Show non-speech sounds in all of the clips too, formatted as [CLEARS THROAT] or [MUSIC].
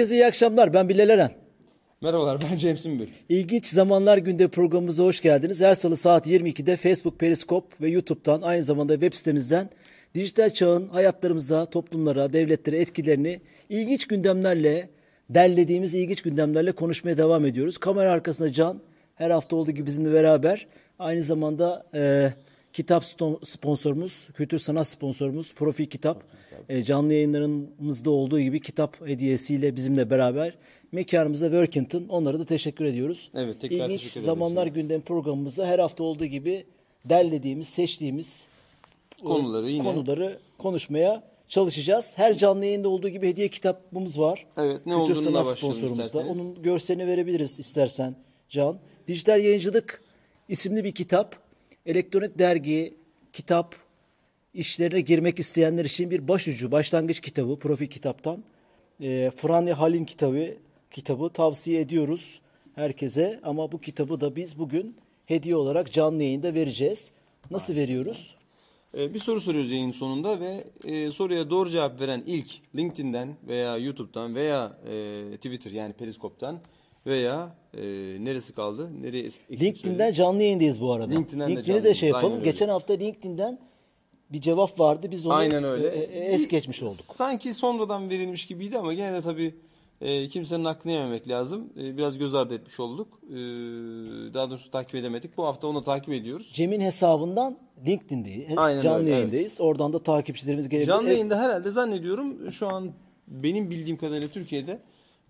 Herkese iyi akşamlar. Ben Bilal Eren. Merhabalar ben James Ümbül. İlginç Zamanlar Günde programımıza hoş geldiniz. Her salı saat 22'de Facebook, Periskop ve YouTube'dan aynı zamanda web sitemizden dijital çağın hayatlarımıza, toplumlara, devletlere etkilerini ilginç gündemlerle, derlediğimiz ilginç gündemlerle konuşmaya devam ediyoruz. Kamera arkasında Can, her hafta olduğu gibi bizimle beraber. Aynı zamanda e, kitap sponsorumuz, kültür sanat sponsorumuz Profil Kitap. E, canlı yayınlarımızda olduğu gibi kitap hediyesiyle bizimle beraber mekanımızda Workington. Onlara da teşekkür ediyoruz. Evet, tekrar İlginç teşekkür ederim Zamanlar size. Gündem programımızda her hafta olduğu gibi derlediğimiz, seçtiğimiz Konuları yine. konuları konuşmaya çalışacağız. Her canlı yayında olduğu gibi hediye kitabımız var. Evet, ne Kültür Sanat sponsorumuzda. Onun görselini verebiliriz istersen Can. Dijital Yayıncılık isimli bir kitap. Elektronik dergi, kitap işlerine girmek isteyenler için bir başucu, başlangıç kitabı Profil Kitap'tan. E, Franya Halin kitabı kitabı tavsiye ediyoruz herkese ama bu kitabı da biz bugün hediye olarak canlı yayında vereceğiz. Nasıl veriyoruz? Ee, bir soru soruyoruz yayın sonunda ve e, soruya doğru cevap veren ilk LinkedIn'den veya YouTube'dan veya e, Twitter yani Periskop'tan veya e, neresi kaldı? Nereye eksik LinkedIn'den söyledim? canlı yayındayız bu arada. LinkedIn'den de LinkedIn'i canlı de şey yapalım. Aynen öyle. Geçen hafta LinkedIn'den bir cevap vardı. Biz onu Aynen öyle. e, e, es geçmiş olduk. Sanki sonradan verilmiş gibiydi ama gene de tabii e, kimsenin hakkını yememek lazım. E, biraz göz ardı etmiş olduk. E, daha doğrusu takip edemedik. Bu hafta onu takip ediyoruz. Cem'in hesabından LinkedIn'deyiz. Aynen canlı öyle, yayındayız. Oradan da takipçilerimiz gelebilir. Canlı Evet, yayında herhalde zannediyorum şu an benim bildiğim kadarıyla Türkiye'de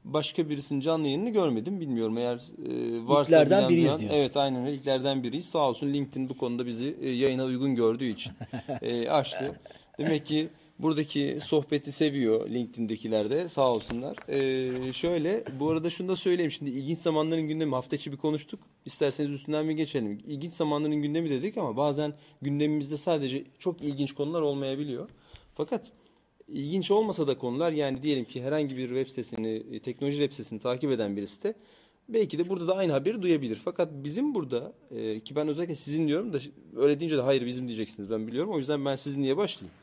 başka birisinin canlı yayınını görmedim. Bilmiyorum eğer e, varsa İlklerden bilen biriyiz diyorsun. Evet aynen öyle ilklerden biriyiz. Sağ olsun LinkedIn bu konuda bizi e, yayına uygun gördüğü için [LAUGHS] e, açtı. Demek ki buradaki sohbeti seviyor LinkedIn'dekiler de sağ olsunlar. E, şöyle bu arada şunu da söyleyeyim şimdi ilginç zamanların gündemi hafta içi bir konuştuk. İsterseniz üstünden bir geçelim. İlginç zamanların gündemi dedik ama bazen gündemimizde sadece çok ilginç konular olmayabiliyor. Fakat ilginç olmasa da konular yani diyelim ki herhangi bir web sitesini, e, teknoloji web sitesini takip eden birisi de belki de burada da aynı haberi duyabilir. Fakat bizim burada e, ki ben özellikle sizin diyorum da öyle deyince de hayır bizim diyeceksiniz ben biliyorum. O yüzden ben sizin diye başlayayım.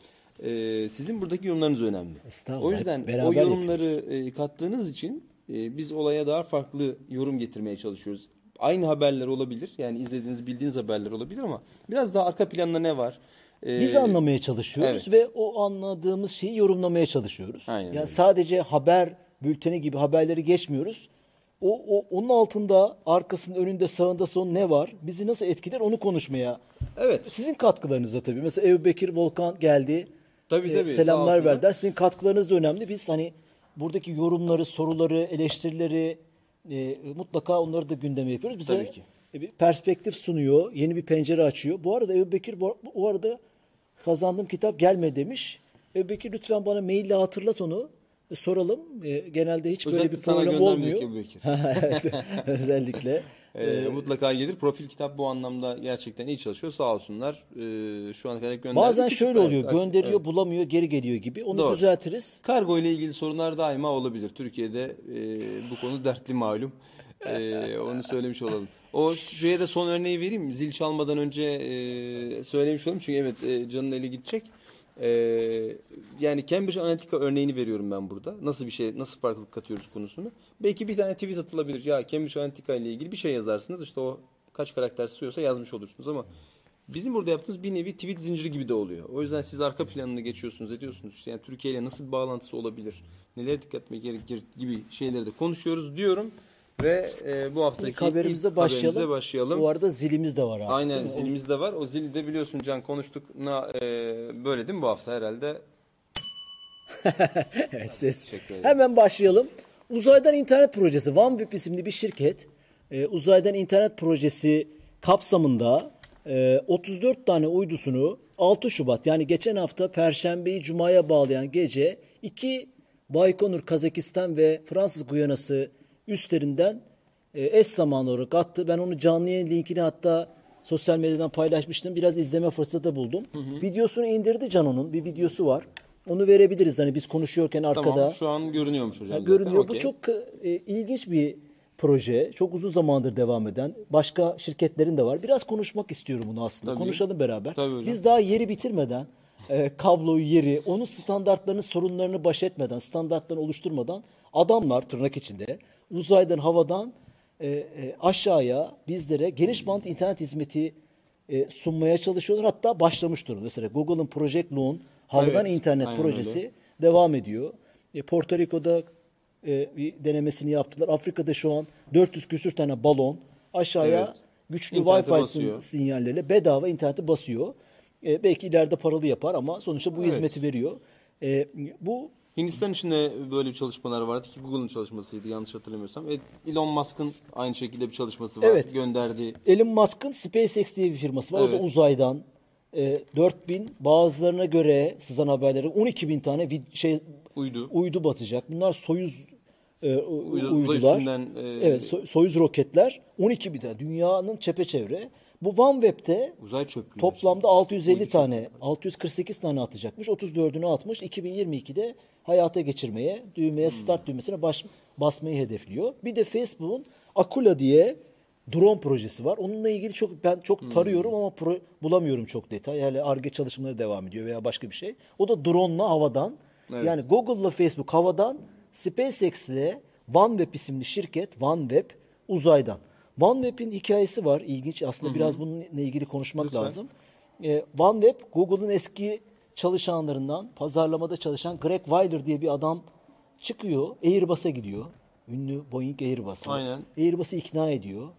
E, sizin buradaki yorumlarınız önemli. O yüzden o yorumları e, kattığınız için e, biz olaya daha farklı yorum getirmeye çalışıyoruz. Aynı haberler olabilir. Yani izlediğiniz, bildiğiniz haberler olabilir ama biraz daha arka planda ne var? E, Biz anlamaya çalışıyoruz evet. ve o anladığımız şeyi yorumlamaya çalışıyoruz. Aynen yani öyle. sadece haber bülteni gibi haberleri geçmiyoruz. O, o onun altında, arkasında, önünde, sağında, son ne var? Bizi nasıl etkiler onu konuşmaya. Evet. Sizin katkılarınızla tabii. Mesela Ebu Bekir Volkan geldi. Tabii, Ee, tabii, selamlar verdiler. Sizin katkılarınız da önemli. Biz hani buradaki yorumları, soruları, eleştirileri e, mutlaka onları da gündeme yapıyoruz. Bize Tabii ki. e, bir perspektif sunuyor, yeni bir pencere açıyor. Bu arada Ebu Bekir bu, bu arada kazandığım kitap gelme demiş. Ebu Bekir lütfen bana maille hatırlat onu. E, soralım. E, genelde hiç böyle Özellikle bir sana program göndermedik olmuyor. Bekir. [LAUGHS] evet, [LAUGHS] özellikle. Ee, mutlaka gelir. Profil kitap bu anlamda gerçekten iyi çalışıyor. Sağ olsunlar. Ee, şu ana kadar gönderdi. Bazen şöyle bir oluyor. aksi- Gönderiyor, evet. bulamıyor, geri geliyor gibi. Onu Doğru. düzeltiriz. Kargo ile ilgili sorunlar daima olabilir. Türkiye'de e, bu konu dertli malum. [LAUGHS] E, onu söylemiş olalım. O şeye de son örneği vereyim? Zil çalmadan önce e, söylemiş olalım. Çünkü evet e, canın eli gidecek. E, yani Cambridge Analytica örneğini veriyorum ben burada. Nasıl bir şey, nasıl farklılık katıyoruz konusunu. Belki bir tane tweet atılabilir. Ya Cambridge Analytica ile ilgili bir şey yazarsınız. İşte o kaç karakter sığıyorsa yazmış olursunuz ama Bizim burada yaptığımız bir nevi tweet zinciri gibi de oluyor. O yüzden siz arka planını geçiyorsunuz, ediyorsunuz. İşte yani Türkiye ile nasıl bir bağlantısı olabilir, nelere dikkat etmek gerekir gibi şeyleri de konuşuyoruz diyorum. Ve e, bu haftaki İlk haberimize başlayalım. haberimize başlayalım. Bu arada zilimiz de var abi. Aynen zilimiz de var. O zili de biliyorsun Can konuştuk. Na, e, böyle değil mi bu hafta herhalde? [LAUGHS] Evet, ses. Hemen başlayalım. Uzaydan internet projesi OneWeb isimli bir şirket e, uzaydan internet projesi kapsamında e, 34 tane uydusunu 6 Şubat yani geçen hafta Perşembeyi Cuma'ya bağlayan gece iki Baykonur Kazakistan ve Fransız Guyanası üstlerinden eş zamanlı olarak attı. Ben onu canlı yayın linkini hatta sosyal medyadan paylaşmıştım. Biraz izleme fırsatı buldum. Videosunu indirdi Cano'nun. Bir videosu var. Onu verebiliriz hani biz konuşuyorken arkada. Tamam şu an görünüyormuş hocam. Ha, zaten. görünüyor. Bu Okey. çok e, ilginç bir proje. Çok uzun zamandır devam eden. Başka şirketlerin de var. Biraz konuşmak istiyorum bunu aslında. Tabii. Konuşalım beraber. Tabii hocam. Biz daha yeri bitirmeden e, kabloyu, yeri, onun standartlarını, sorunlarını baş etmeden, standartlarını oluşturmadan adamlar tırnak içinde uzaydan havadan e, e, aşağıya bizlere geniş bant internet hizmeti e, sunmaya çalışıyorlar. Hatta başlamış durumda. Mesela Google'ın Project Loon havadan Evet, internet projesi öyle. devam ediyor. E, Porto Rico'da e, bir denemesini yaptılar. Afrika'da şu an 400 küsür tane balon aşağıya Evet. güçlü İnternete Wi-Fi basıyor. sin- sinyalleriyle bedava internete basıyor. E, belki ileride paralı yapar ama sonuçta bu Evet. hizmeti veriyor. E, bu Hindistan içinde böyle bir çalışmalar vardı ki Google'ın çalışmasıydı yanlış hatırlamıyorsam. E, Elon Musk'ın aynı şekilde bir çalışması var. Evet. Gönderdiği Elon Musk'ın SpaceX diye bir firması var. O da Evet. uzaydan e, 4000 bazılarına göre sızan haberleri 12 bin tane vid- şey uydu. uydu batacak. Bunlar Soyuz e, uydular. üstünden, e, evet, So- Soyuz roketler 12 bin tane dünyanın çepeçevre. Bu OneWeb'de Uzay çöplüğü. Toplamda 650 Uydu tane, 648 tane atacakmış. 34'ünü atmış. 2022'de hayata geçirmeye, düğmeye, start düğmesine baş, basmayı hedefliyor. Bir de Facebook'un Akula diye drone projesi var. Onunla ilgili çok ben çok tarıyorum ama pro- bulamıyorum çok detay. Yani Arge çalışmaları devam ediyor veya başka bir şey. O da drone'la havadan. Evet. Yani Google'la Facebook havadan, SpaceX'le OneWeb isimli şirket OneWeb uzaydan. OneWeb'in hikayesi var ilginç. Aslında biraz bununla ilgili konuşmak Lütfen. lazım. Ee, OneWeb Google'ın eski çalışanlarından pazarlamada çalışan Greg Weiler diye bir adam çıkıyor. Airbus'a gidiyor. Ünlü Boeing Airbus'a. Aynen. Airbus'u ikna ediyor.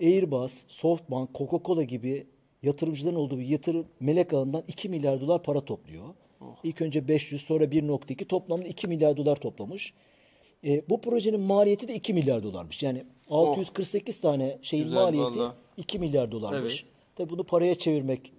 Airbus, SoftBank, Coca-Cola gibi yatırımcıların olduğu bir yatırım melek ağından 2 milyar dolar para topluyor. Oh. İlk önce 500 sonra 1.2 toplamda 2 milyar dolar toplamış. E, bu projenin maliyeti de 2 milyar dolarmış. Yani 648 tane şeyin Oh. Güzel, maliyeti vallahi. 2 milyar dolarmış. Evet. Tabii bunu paraya çevirmek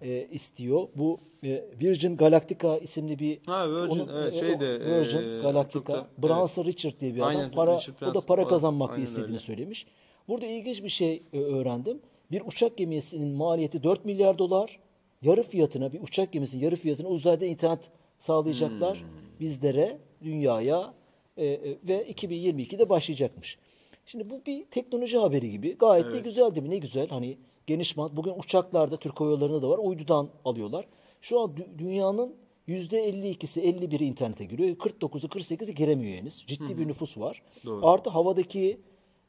e, istiyor. Bu e, Virgin Galactica isimli bir Ha, Virgin, evet, e, şey o- de, Virgin e, Galactica. da- Branson Richard diye bir adam. Aynen, para, Richard o da para kazanmak istediğini öyle. söylemiş. Burada ilginç bir şey e, öğrendim. Bir uçak gemisinin maliyeti 4 milyar dolar. Yarı fiyatına bir uçak gemisinin yarı fiyatına uzayda internet sağlayacaklar Hmm. bizlere, dünyaya e, e, ve 2022'de başlayacakmış. Şimdi bu bir teknoloji haberi gibi. Gayet de güzel değil mi? Ne güzel. Hani geniş bant. Bugün uçaklarda Türk Hava Yolları'nda da var. Uydudan alıyorlar. Şu an dü- dünyanın %52'si 51'i internete giriyor. 49'u 48'i giremiyor henüz. Ciddi bir nüfus var. Doğru. Artı havadaki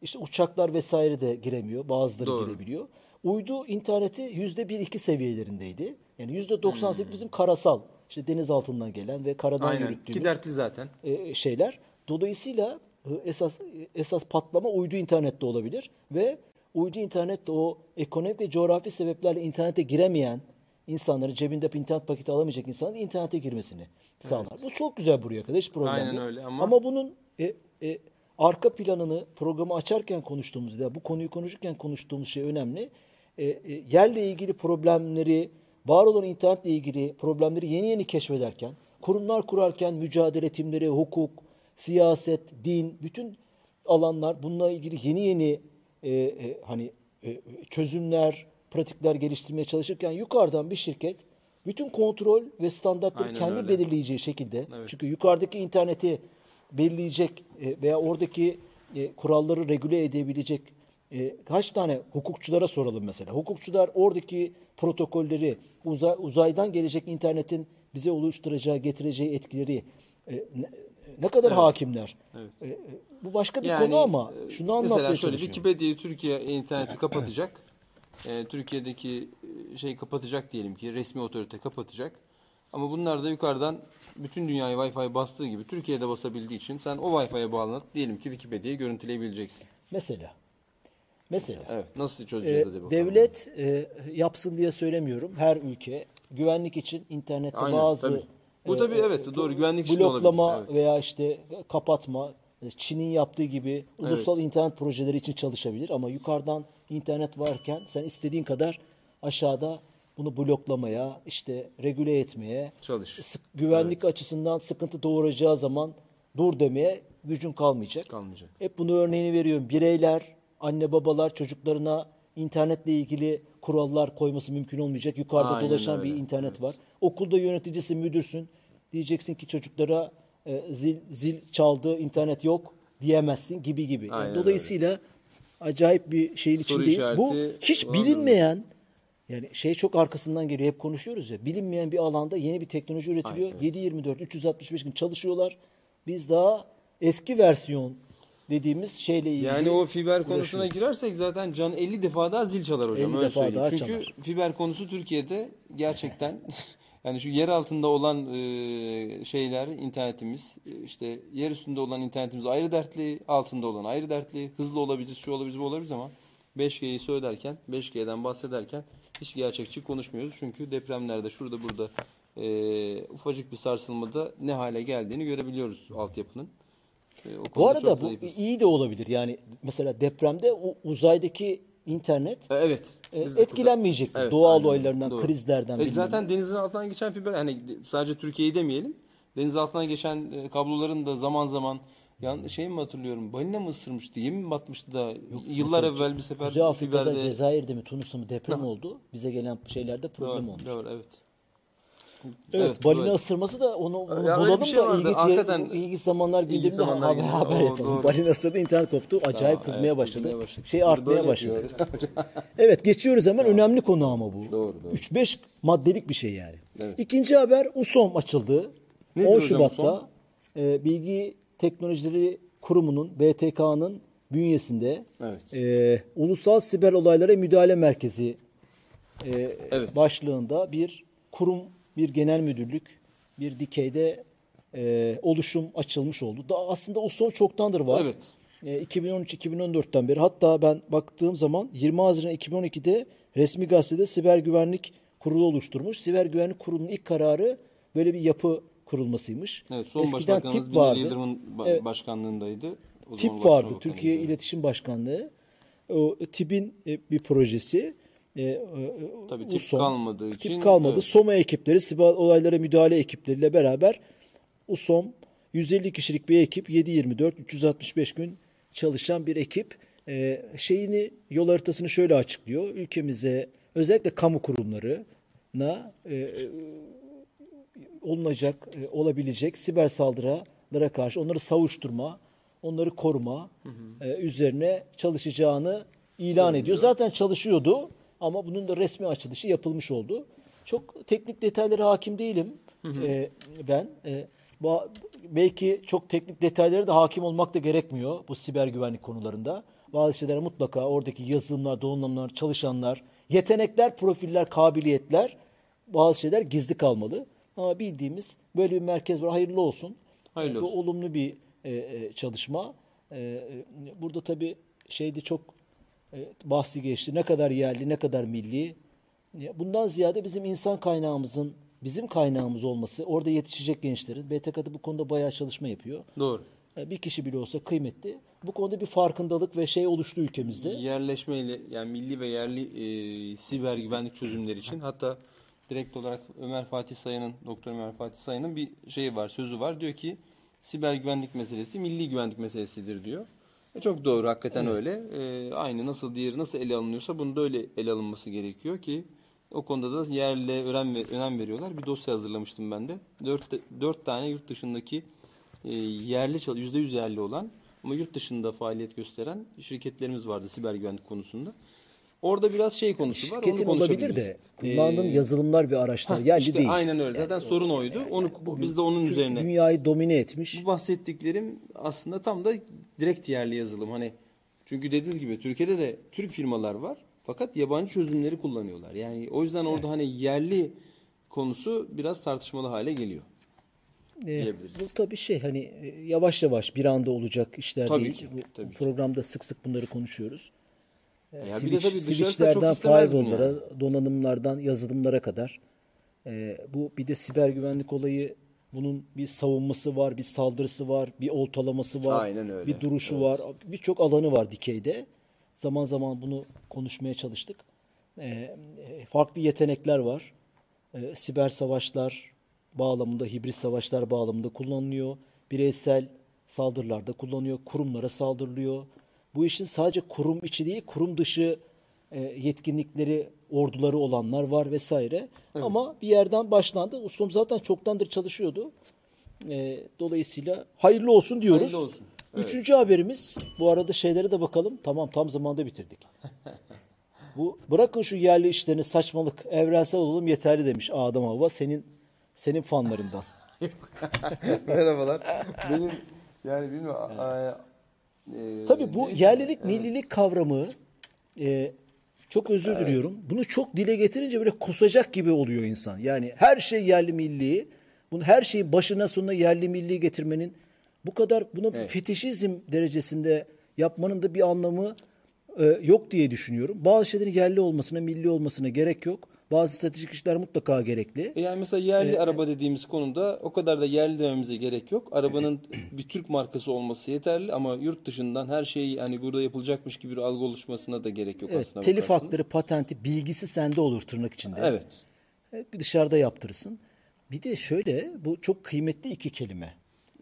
işte uçaklar vesaire de giremiyor. Bazıları Doğru. girebiliyor. Uydu interneti %1-2 seviyelerindeydi. Yani %98 Hmm. bizim karasal, işte deniz altından gelen ve karadan Aynen. yürüttüğümüz Ki dertli zaten. e, şeyler. Dolayısıyla e, esas esas patlama uydu internette olabilir ve uydu internette o ekonomik ve coğrafi sebeplerle internete giremeyen insanların cebinde internet paketi alamayacak insanların internete girmesini sağlar. Bu çok güzel buraya kadar hiç problem Aynen öyle ama- bunun e, e, arka planını programı açarken konuştuğumuzda bu konuyu konuşurken konuştuğumuz şey önemli. E, e, yerle ilgili problemleri, var olan internetle ilgili problemleri yeni yeni keşfederken, kurumlar kurarken mücadele timleri, hukuk, siyaset, din, bütün alanlar bununla ilgili yeni yeni e, e, hani e, çözümler, pratikler geliştirmeye çalışırken yukarıdan bir şirket bütün kontrol ve standartları Aynen kendi öyle. belirleyeceği şekilde Evet. çünkü yukarıdaki interneti belirleyecek e, veya oradaki e, kuralları regüle edebilecek e, kaç tane hukukçulara soralım mesela. Hukukçular oradaki protokolleri uza- uzaydan gelecek internetin bize oluşturacağı, getireceği etkileri e, ne, kadar hakimler. Evet. E, e, bu başka bir Yani, konu ama şunu anlatmaya Mesela şöyle. Wikipedia'yı Türkiye interneti kapatacak. E, Türkiye'deki e, şey kapatacak diyelim ki resmi otorite kapatacak. Ama bunlar da yukarıdan bütün dünyaya Wi-Fi bastığı gibi Türkiye'de basabildiği için sen o Wi-Fi'ye bağlanıp diyelim ki Wikipedia'yı görüntüleyebileceksin. Mesela. Mesela. Evet. Nasıl çözeceğiz E, hadi bakalım. devlet e, yapsın diye söylemiyorum. Her ülke güvenlik için internette Aynen, bazı tabii. Bu e, tabii evet, doğru, güvenlik için de bloklama olabilir, evet. veya işte kapatma e, Çin'in yaptığı gibi ulusal Evet. internet projeleri için çalışabilir ama yukarıdan internet varken sen istediğin kadar aşağıda bunu bloklamaya, işte regüle etmeye, Çalış. sık- güvenlik açısından sıkıntı doğuracağı zaman dur demeye gücün kalmayacak. Kalmayacak. Hep bunu örneğini veriyorum. Bireyler, anne babalar çocuklarına internetle ilgili kurallar koyması mümkün olmayacak. Yukarıda Aynen dolaşan bir öyle, internet var. Okulda yöneticisi, müdürsün. Diyeceksin ki çocuklara e, zil zil çaldı, internet yok diyemezsin gibi gibi. Yani Aynen dolayısıyla acayip bir şeyin Soru içindeyiz. Bu hiç bilinmeyen yani şey çok arkasından geliyor. Hep konuşuyoruz ya. Bilinmeyen bir alanda yeni bir teknoloji üretiliyor. Aynen, evet. 7-24, 365 gün çalışıyorlar. Biz daha eski versiyon dediğimiz şeyle ilgili Yani o fiber konusuna uğraşıyoruz. girersek zaten Can 50 defa daha zil çalar hocam 50 öyle defa söyleyeyim. daha Çünkü çalar. fiber konusu Türkiye'de gerçekten [LAUGHS] yani şu yer altında olan e, şeyler internetimiz e, işte yer üstünde olan internetimiz ayrı dertli, altında olan ayrı dertli, hızlı olabilir, şu olabilir, bu olabilir ama 5G'yi söylerken, 5G'den bahsederken hiç gerçekçi konuşmuyoruz. Çünkü depremlerde şurada burada e, ufacık bir sarsılmada ne hale geldiğini görebiliyoruz altyapının. E, o Bu arada bu zayıfız. iyi de olabilir. Yani mesela depremde o uzaydaki internet E, Evet. e, etkilenmeyecek. Evet, Doğal aynen. olaylarından, Doğru. krizlerden E, zaten denizin altından geçen fiber hani sadece Türkiye'yi demeyelim. Deniz altından geçen e, kabloların da zaman zaman yan şey mi hatırlıyorum? Balina mı ısırmıştı? Yemi mi batmıştı da yıllar Mesela evvel bir sefer Kuzey Afrika'da, fiberde Cezayir'de mi, Tunus'ta mı deprem oldu. Bize gelen şeylerde problem doğru, olmuş. doğru, evet. Evet, balina doğru. ısırması da onu, onu Ya bulalım şey da vardı. ilginç, Hakikaten ilginç zamanlar zamanlar haber, haber Oo, yapalım. doğru. Balina ısırdı internet koptu. Acayip Aa, kızmaya evet, başladı. başladı. Şey artmaya başladı. [LAUGHS] Evet geçiyoruz hemen. Önemli konu ama bu. Doğru, doğru. 3-5 maddelik bir şey yani. Evet. İkinci haber USOM açıldı. Nedir 10 hocam Şubat'ta e, Bilgi Teknolojileri Kurumu'nun BTK'nın bünyesinde Evet. e, Ulusal Siber Olaylara Müdahale Merkezi e, Evet. başlığında bir kurum, bir genel müdürlük, bir dikeyde e, oluşum açılmış oldu. Da aslında USOM çoktandır var. Evet. E, 2013-2014'ten beri hatta ben baktığım zaman 20 Haziran 2012'de resmi gazetede siber güvenlik kurulu oluşturmuş. Siber güvenlik kurulunun ilk kararı böyle bir yapı kurulmasıymış. Evet, son Eskiden başbakanımız tip vardı. Yıldırım'ın ba- Evet. başkanlığındaydı. O Tip vardı. Türkiye İletişim Başkanlığı. O TİP'in e, bir projesi. E, e, Tabii tip USOM. kalmadığı Tip için, kalmadı. evet. SOMA ekipleri, siber olaylara müdahale ekipleriyle beraber USOM 150 kişilik bir ekip 7-24 365 gün çalışan bir ekip e, şeyini yol haritasını şöyle açıklıyor. Ülkemize özellikle kamu kurumlarına e, e, olunacak, e, olabilecek siber saldırılara karşı onları savuşturma, onları koruma e, üzerine çalışacağını ilan ediyor. Zaten çalışıyordu ama bunun da resmi açılışı yapılmış oldu. Çok teknik detaylara hakim değilim e, ben. E, ba- belki çok teknik detaylara da hakim olmak da gerekmiyor bu siber güvenlik konularında. Bazı şeylere mutlaka oradaki yazılımlar, donanımlar, çalışanlar, yetenekler, profiller, kabiliyetler bazı şeyler gizli kalmalı. Ama bildiğimiz böyle bir merkez var. Hayırlı olsun. Hayırlı Bu olsun. olumlu bir e, e, çalışma. E, e, burada tabii şeyde çok bahsi geçti. Ne kadar yerli, ne kadar milli. Ya Bundan ziyade bizim insan kaynağımızın bizim kaynağımız olması, orada yetişecek gençlerin BTK'da bu konuda bayağı çalışma yapıyor. Doğru. E, Bir kişi bile olsa kıymetli. Bu konuda bir farkındalık ve şey oluştu ülkemizde. Yerleşmeyle yani milli ve yerli e, siber güvenlik çözümleri için hatta direkt olarak Ömer Fatih Sayın'ın Doktor Ömer Fatih Sayın'ın bir şeyi var, sözü var. Diyor ki siber güvenlik meselesi milli güvenlik meselesidir diyor. E, çok doğru hakikaten öyle. E, aynı nasıl diğeri nasıl ele alınıyorsa bunu da öyle ele alınması gerekiyor ki o konuda da yerle önem, önem veriyorlar. Bir dosya hazırlamıştım ben de. Dört, dört tane yurt dışındaki e, yerli, yüzde yüz yerli olan ama yurt dışında faaliyet gösteren şirketlerimiz vardı siber güvenlik konusunda. Orada biraz şey konusu var. Şirketin onu olabilir de kullandığın Ee, yazılımlar bir araçlar yerli işte değil. aynen öyle. Zaten sorun oydu. Onu biz de onun üzerine. Dünyayı domine etmiş. Bu bahsettiklerim aslında tam da direkt yerli yazılım. Hani çünkü dediğiniz gibi Türkiye'de de Türk firmalar var. Fakat yabancı çözümleri kullanıyorlar. Yani o yüzden orada hani yerli konusu biraz tartışmalı hale geliyor. Ee, diyebiliriz. bu tabii şey hani e, yavaş yavaş bir anda olacak işler Tabii değil. ki, Bu tabii ki. programda sık sık bunları konuşuyoruz. Ee, Ya bir de tabii switchlerden firewall'lara, donanımlardan yazılımlara kadar. Ee, bu bir de siber güvenlik olayı bunun bir savunması var, bir saldırısı var, bir oltalaması var, Aynen öyle. bir duruşu Evet. var. Birçok alanı var dikeyde. Zaman zaman bunu konuşmaya çalıştık. E, farklı yetenekler var. Ee, siber savaşlar bağlamında, hibrit savaşlar bağlamında kullanılıyor. Bireysel saldırılarda kullanılıyor. Kurumlara saldırılıyor. Bu işin sadece kurum içi değil, kurum dışı e, yetkinlikleri, orduları olanlar var vesaire. Ama bir yerden başlandı. Ustum zaten çoktandır çalışıyordu. E, dolayısıyla hayırlı olsun diyoruz. Hayırlı olsun. Evet. Üçüncü haberimiz. Bu arada şeylere de bakalım. Tamam tam zamanda bitirdik. [LAUGHS] Bu bırakın şu yerli işlerini saçmalık. Evrensel olalım yeterli demiş Adem Hava senin senin fanlarından. [LAUGHS] Merhabalar. Benim Yani bilmiyorum. a- e, Tabii bu yerlilik, evet. millilik kavramı e, çok özür diliyorum. Bunu çok dile getirince böyle kusacak gibi oluyor insan. Yani her şey yerli milli. Bunu her şeyin başına sonuna yerli milli getirmenin bu kadar bunu Evet. fetişizm derecesinde yapmanın da bir anlamı e, yok diye düşünüyorum. Bazı şeylerin yerli olmasına, milli olmasına gerek yok. Bazı stratejik işler mutlaka gerekli. E Yani mesela yerli araba dediğimiz konuda o kadar da yerli dememize gerek yok. Arabanın bir Türk markası olması yeterli ama yurt dışından her şey hani burada yapılacakmış gibi bir algı oluşmasına da gerek yok Evet, aslında. telif bakarsanız. hakları, patenti, bilgisi sende olur tırnak içinde. Evet. Bir dışarıda yaptırırsın. Bir de şöyle bu çok kıymetli iki kelime.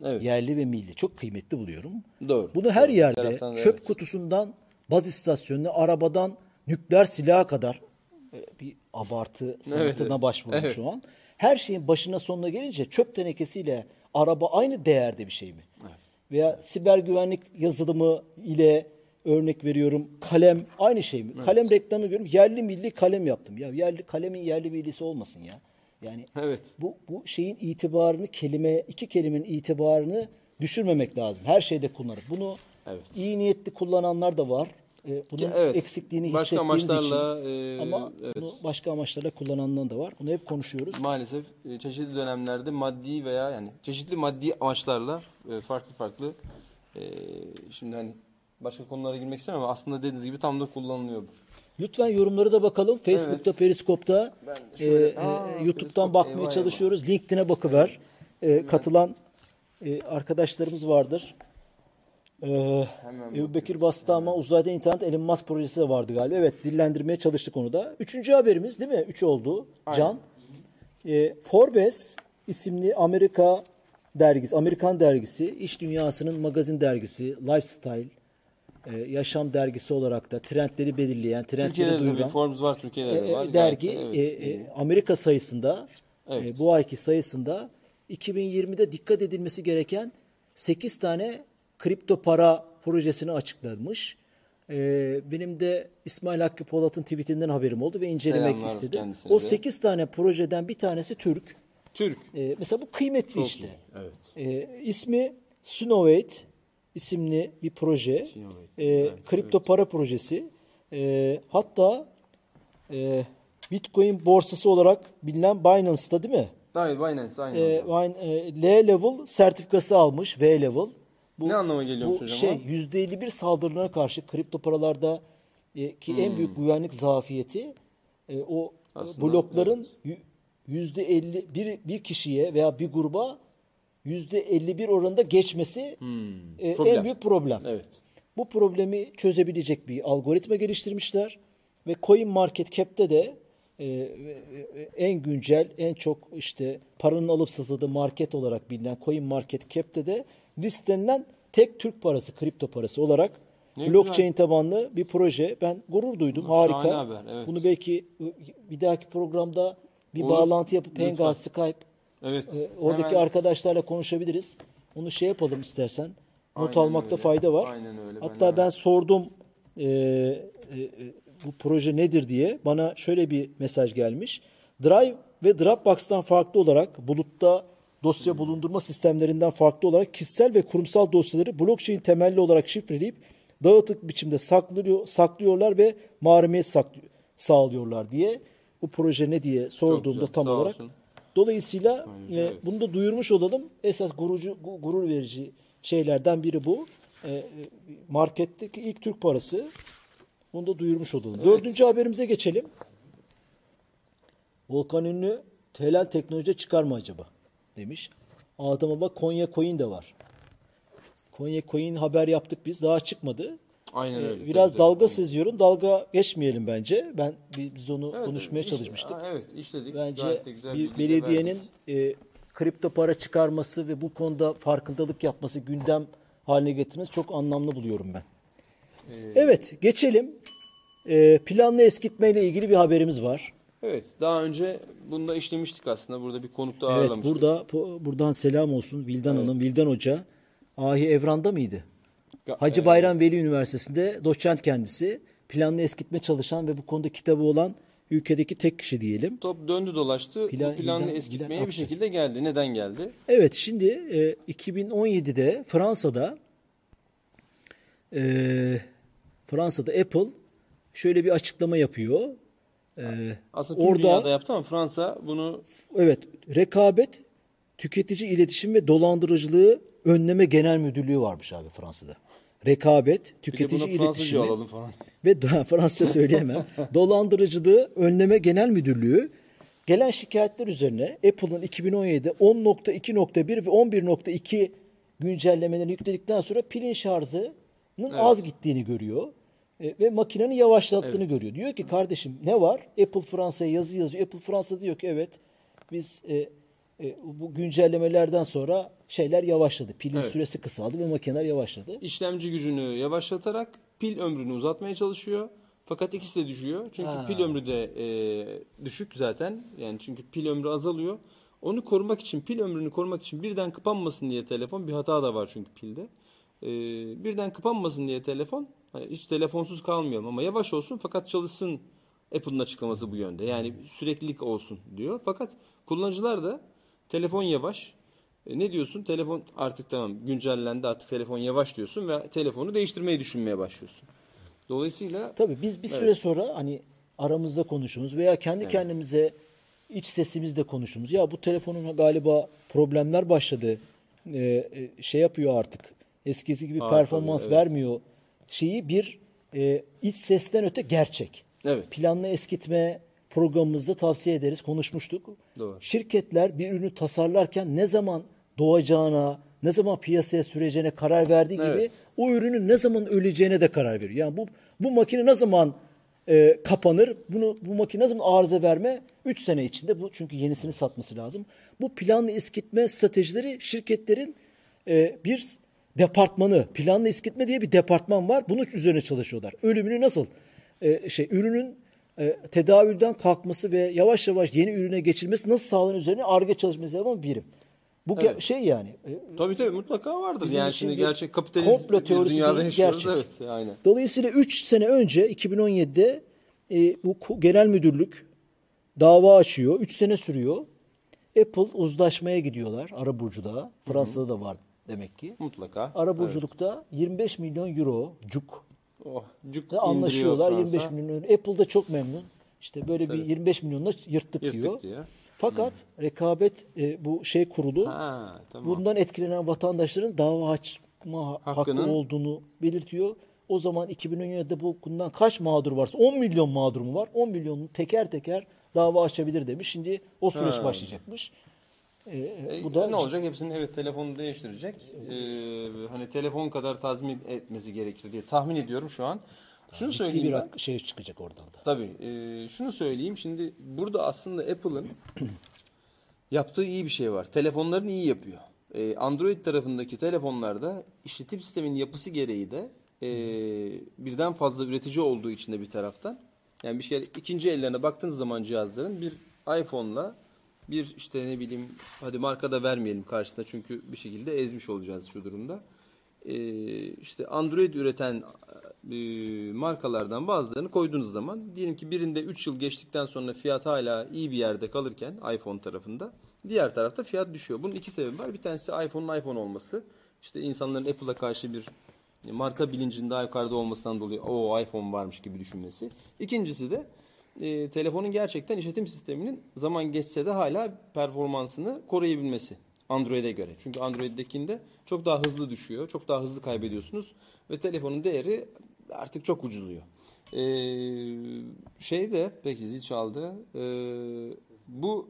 Evet. Yerli ve milli. Çok kıymetli buluyorum. Doğru. Bunu her Doğru. Yerde taraftan çöp evet. kutusundan baz istasyonuna, arabadan nükleer silaha kadar e, bir abartı sanatına evet. başvurdum Evet. şu an. Her şeyin başına sonuna gelince çöp tenekesiyle araba aynı değerde bir şey mi? Veya siber güvenlik yazılımı ile örnek veriyorum kalem aynı şey mi? Kalem reklamı görüyorum. Yerli milli kalem yaptım. Ya yerli kalemin yerli millisi olmasın ya. Yani Evet. bu bu şeyin itibarını kelime iki kelimenin itibarını düşürmemek lazım. Her şeyde kullanır. Bunu Evet. iyi niyetli kullananlar da var. Ee, bunun evet. eksikliğini Başka hissettiğimiz amaçlarla, için. e, Ama evet. bunu başka amaçlarla kullananlar da var. Bunu hep konuşuyoruz. Maalesef e, çeşitli dönemlerde maddi veya yani çeşitli maddi amaçlarla e, farklı farklı e, şimdi hani başka konulara girmek istemiyorum ama aslında dediğiniz gibi tam da kullanılıyor bu. Lütfen yorumları da bakalım. Facebook'ta, Evet. Periskop'ta, e, şöyle- e, Aa, YouTube'dan Periskop, bakmaya eyvah, çalışıyoruz. LinkedIn'e bakıver. E, katılan e, arkadaşlarımız vardır. E, Hemen Ebu Bekir bastı ama uzayda internet Elon Musk projesi de vardı galiba. Evet dillendirmeye çalıştık onu da. Üçüncü haberimiz değil mi? Üç oldu. Can. E, Forbes isimli Amerika dergisi, Amerikan dergisi, iş dünyasının magazin dergisi, lifestyle, e, yaşam dergisi olarak da trendleri belirleyen, trendleri Türkiye'de de bir duyuran Forbes var, Türkiye'de de e, var. dergi de, e, evet. e, Amerika sayısında Evet. e, bu ayki sayısında 2020'de dikkat edilmesi gereken 8 tane kripto para projesini açıklamış. E, benim de İsmail Hakkı Polat'ın tweetinden haberim oldu ve incelemek Selamlar istedim. kendisine O de. 8 tane projeden bir tanesi Türk. Türk. E, mesela bu kıymetli Çok işte. iyi, Evet. E, ismi Snowate isimli bir proje. Snowate, E, evet, kripto para projesi. E, hatta e, Bitcoin borsası olarak bilinen Binance'da değil mi? Hayır Binance aynı. E, anda. Bin- e, L-level sertifikası almış. V-level. Bu, Ne anlama geliyormuş bu hocam şey o? %51 saldırılara karşı kripto paralarda e, ki en büyük güvenlik zafiyeti e, o Hmm. Aslında, blokların yü- %50 bir, bir kişiye veya bir gruba %51 oranında geçmesi e, Hmm. Problem. en büyük problem. Evet. Bu problemi çözebilecek bir algoritma geliştirmişler ve Coin Market Cap'te de e, e, e, en güncel, en çok işte paranın alıp satıldığı market olarak bilinen Coin Market Cap'te de listelenen tek Türk parası, kripto parası olarak Ne blockchain tabanlı bir proje. Ben gurur duydum. Şahane Harika. haber, evet. Bunu belki bir dahaki programda bir Olur. bağlantı yapıp. Hangout, Skype Evet. e, oradaki Hemen- arkadaşlarla konuşabiliriz. Onu şey yapalım istersen. Not Aynen almakta öyle. fayda var. Aynen öyle. Ben Hatta hemen- ben sordum e, e, e, bu proje nedir diye. Bana şöyle bir mesaj gelmiş. Drive ve Dropbox'tan farklı olarak bulutta dosya bulundurma sistemlerinden farklı olarak kişisel ve kurumsal dosyaları blockchain temelli olarak şifreleyip dağıtık biçimde saklıyor, saklıyorlar ve mahremiyet saklı- sağlıyorlar diye bu proje ne diye sorduğumda güzel, tam olarak olsun. Dolayısıyla e, evet. bunu da duyurmuş olalım. Esas gurucu, gu- gurur verici şeylerden biri bu. E, e, marketteki ilk Türk parası. Bunu da duyurmuş olalım. Dördüncü haberimize geçelim. Volkan Ünlü helal teknoloji çıkar mı acaba? Demiş. Adama bak Konya Coin de var. Konya Coin haber yaptık biz. Daha çıkmadı. Aynen E, öyle. Biraz Tabii, dalga tabii. seziyorum. Dalga geçmeyelim bence. Ben bi- biz onu Evet, konuşmaya iş- çalışmıştık. Aa, Evet işledik. Bence güzel bir belediyenin e, kripto para çıkarması ve bu konuda farkındalık yapması, gündem haline getirmesi çok anlamlı buluyorum ben. Ee, Evet, geçelim. E, planlı eskitmeyle ilgili bir haberimiz var. Evet daha önce bunu da işlemiştik aslında. Burada bir konukta Evet, ağırlamıştık. burada po- buradan selam olsun Vildan Hanım, Vildan Hoca. Ahi Evran'da mıydı? Hacı e, Bayram Veli Üniversitesi'nde doçent kendisi. Planlı eskitme çalışan ve bu konuda kitabı olan ülkedeki tek kişi diyelim. Top döndü dolaştı. Plan- bu planlı Hilal- eskitmeye Hilal bir şekilde geldi. Neden geldi? Evet şimdi e, 2017'de Fransa'da e, Fransa'da Apple şöyle bir açıklama yapıyor. E, Aslında tüm orada dünyada yaptı ama Fransa bunu evet rekabet tüketici iletişim ve dolandırıcılığı önleme genel müdürlüğü varmış abi Fransa'da. Rekabet, bir tüketici iletişimi alalım falan. [LAUGHS] ve Fransızca söyleyemem. [LAUGHS] Dolandırıcılığı Önleme Genel Müdürlüğü gelen şikayetler üzerine Apple'ın 2017'de 10.2.1 ve 11.2 güncellemelerini yükledikten sonra pilin şarjının az gittiğini görüyor. E, ve makinenin yavaşlattığını görüyor. Diyor ki kardeşim ne var? Apple Fransa'ya yazı yazıyor. Apple Fransa diyor ki evet biz e, e, bu güncellemelerden sonra şeyler yavaşladı. Pilin Evet. süresi kısaldı ve makineler yavaşladı. İşlemci gücünü yavaşlatarak pil ömrünü uzatmaya çalışıyor. Fakat ikisi de düşüyor. Çünkü pil ömrü de e, düşük zaten. Yani çünkü pil ömrü azalıyor. Onu korumak için, pil ömrünü korumak için birden kapanmasın diye telefon, bir hata da var çünkü pilde. E, birden kapanmasın diye telefon, hiç telefonsuz kalmayalım ama yavaş olsun fakat çalışsın Apple'ın açıklaması bu yönde. Yani süreklilik olsun diyor. Fakat kullanıcılar da telefon yavaş, e, ne diyorsun? Telefon artık tamam güncellendi artık telefon yavaş diyorsun ve telefonu değiştirmeyi düşünmeye başlıyorsun. Dolayısıyla Tabii biz bir süre sonra hani aramızda konuştuğumuz veya kendi kendimize iç sesimizle konuştuğumuz ya bu telefonun galiba problemler başladı. Ee, şey yapıyor artık. Eskisi gibi Aa, performans tabii, evet. vermiyor. Şeyi bir e, iç sesten öte gerçek. Evet. Planlı eskitme programımızda tavsiye ederiz. Konuşmuştuk. Doğru. Şirketler bir ürünü tasarlarken ne zaman doğacağına, ne zaman piyasaya süreceğine karar verdiği gibi Evet. o ürünün ne zaman öleceğine de karar veriyor. Yani bu bu makine ne zaman e, kapanır? Bunu bu makine ne zaman arıza verme? 3 sene içinde bu çünkü yenisini satması lazım. Bu planlı eskitme stratejileri şirketlerin e, bir departmanı, planlı eskitme diye bir departman var. Bunun üzerine çalışıyorlar. Ölümünü nasıl e, şey ürünün e, tedavülden kalkması ve yavaş yavaş yeni ürüne geçilmesi nasıl sağlanır üzerine arge çalışması yapan bir birim. Bu Evet. şey yani. e, tabii tabii mutlaka vardır. Bizim yani şimdi gerçek kapitalizm komplo teorisi dünyada yaşıyoruz. gerçek. Evet, aynen. Dolayısıyla 3 sene önce 2017'de e, bu genel müdürlük dava açıyor. 3 sene sürüyor. Apple uzlaşmaya gidiyorlar Araburcu'da. Fransa'da da var demek ki. Mutlaka. Araburculukta 25 milyon euro cuk Oh, cuk anlaşıyorlar. indiriyor 25 Fransa. milyon euro. Apple da çok memnun. İşte böyle bir 25 milyonla yırttık, Yırttık diyor. diyor. Fakat rekabet e, bu şey kurulu Ha, tamam. bundan etkilenen vatandaşların dava açma hakkı Hakkının- olduğunu belirtiyor. O zaman 2017'de bu bundan kaç mağdur varsa 10 milyon mağdur mu var? 10 milyonun teker teker dava açabilir demiş. Şimdi o süreç Ha. başlayacakmış. Ee, E, bu da ne olacak? Hepsinin evet telefonu değiştirecek. Ee, hani telefon kadar tazmin etmesi gerekir diye tahmin ediyorum şu an. Şunu ciddi söyleyeyim bir ben. şey çıkacak oradan da. Tabii. e, şunu söyleyeyim. Şimdi burada aslında Apple'ın [CLEARS THROAT] yaptığı iyi bir şey var. Telefonlarını iyi yapıyor. E, Android tarafındaki telefonlarda işletim sisteminin yapısı gereği de e, birden fazla üretici olduğu için de bir taraftan. Yani bir şey ikinci ellerine baktığınız zaman cihazların bir iPhone'la bir işte ne bileyim hadi marka da vermeyelim karşısında çünkü bir şekilde ezmiş olacağız şu durumda. E, işte Android üreten e, markalardan bazılarını koyduğunuz zaman diyelim ki birinde 3 yıl geçtikten sonra fiyat hala iyi bir yerde kalırken iPhone tarafında diğer tarafta fiyat düşüyor. Bunun iki sebebi var. Bir tanesi iPhone'un iPhone olması. İşte insanların Apple'a karşı bir marka bilincinin daha yukarıda olmasından dolayı o iPhone varmış gibi düşünmesi. İkincisi de e, telefonun gerçekten işletim sisteminin zaman geçse de hala performansını koruyabilmesi. Android'e göre. Çünkü Android'dekinde çok daha hızlı düşüyor. Çok daha hızlı kaybediyorsunuz. Ve telefonun değeri artık çok ucuzluyor. Ee, şey de peki zil çaldı. Ee, bu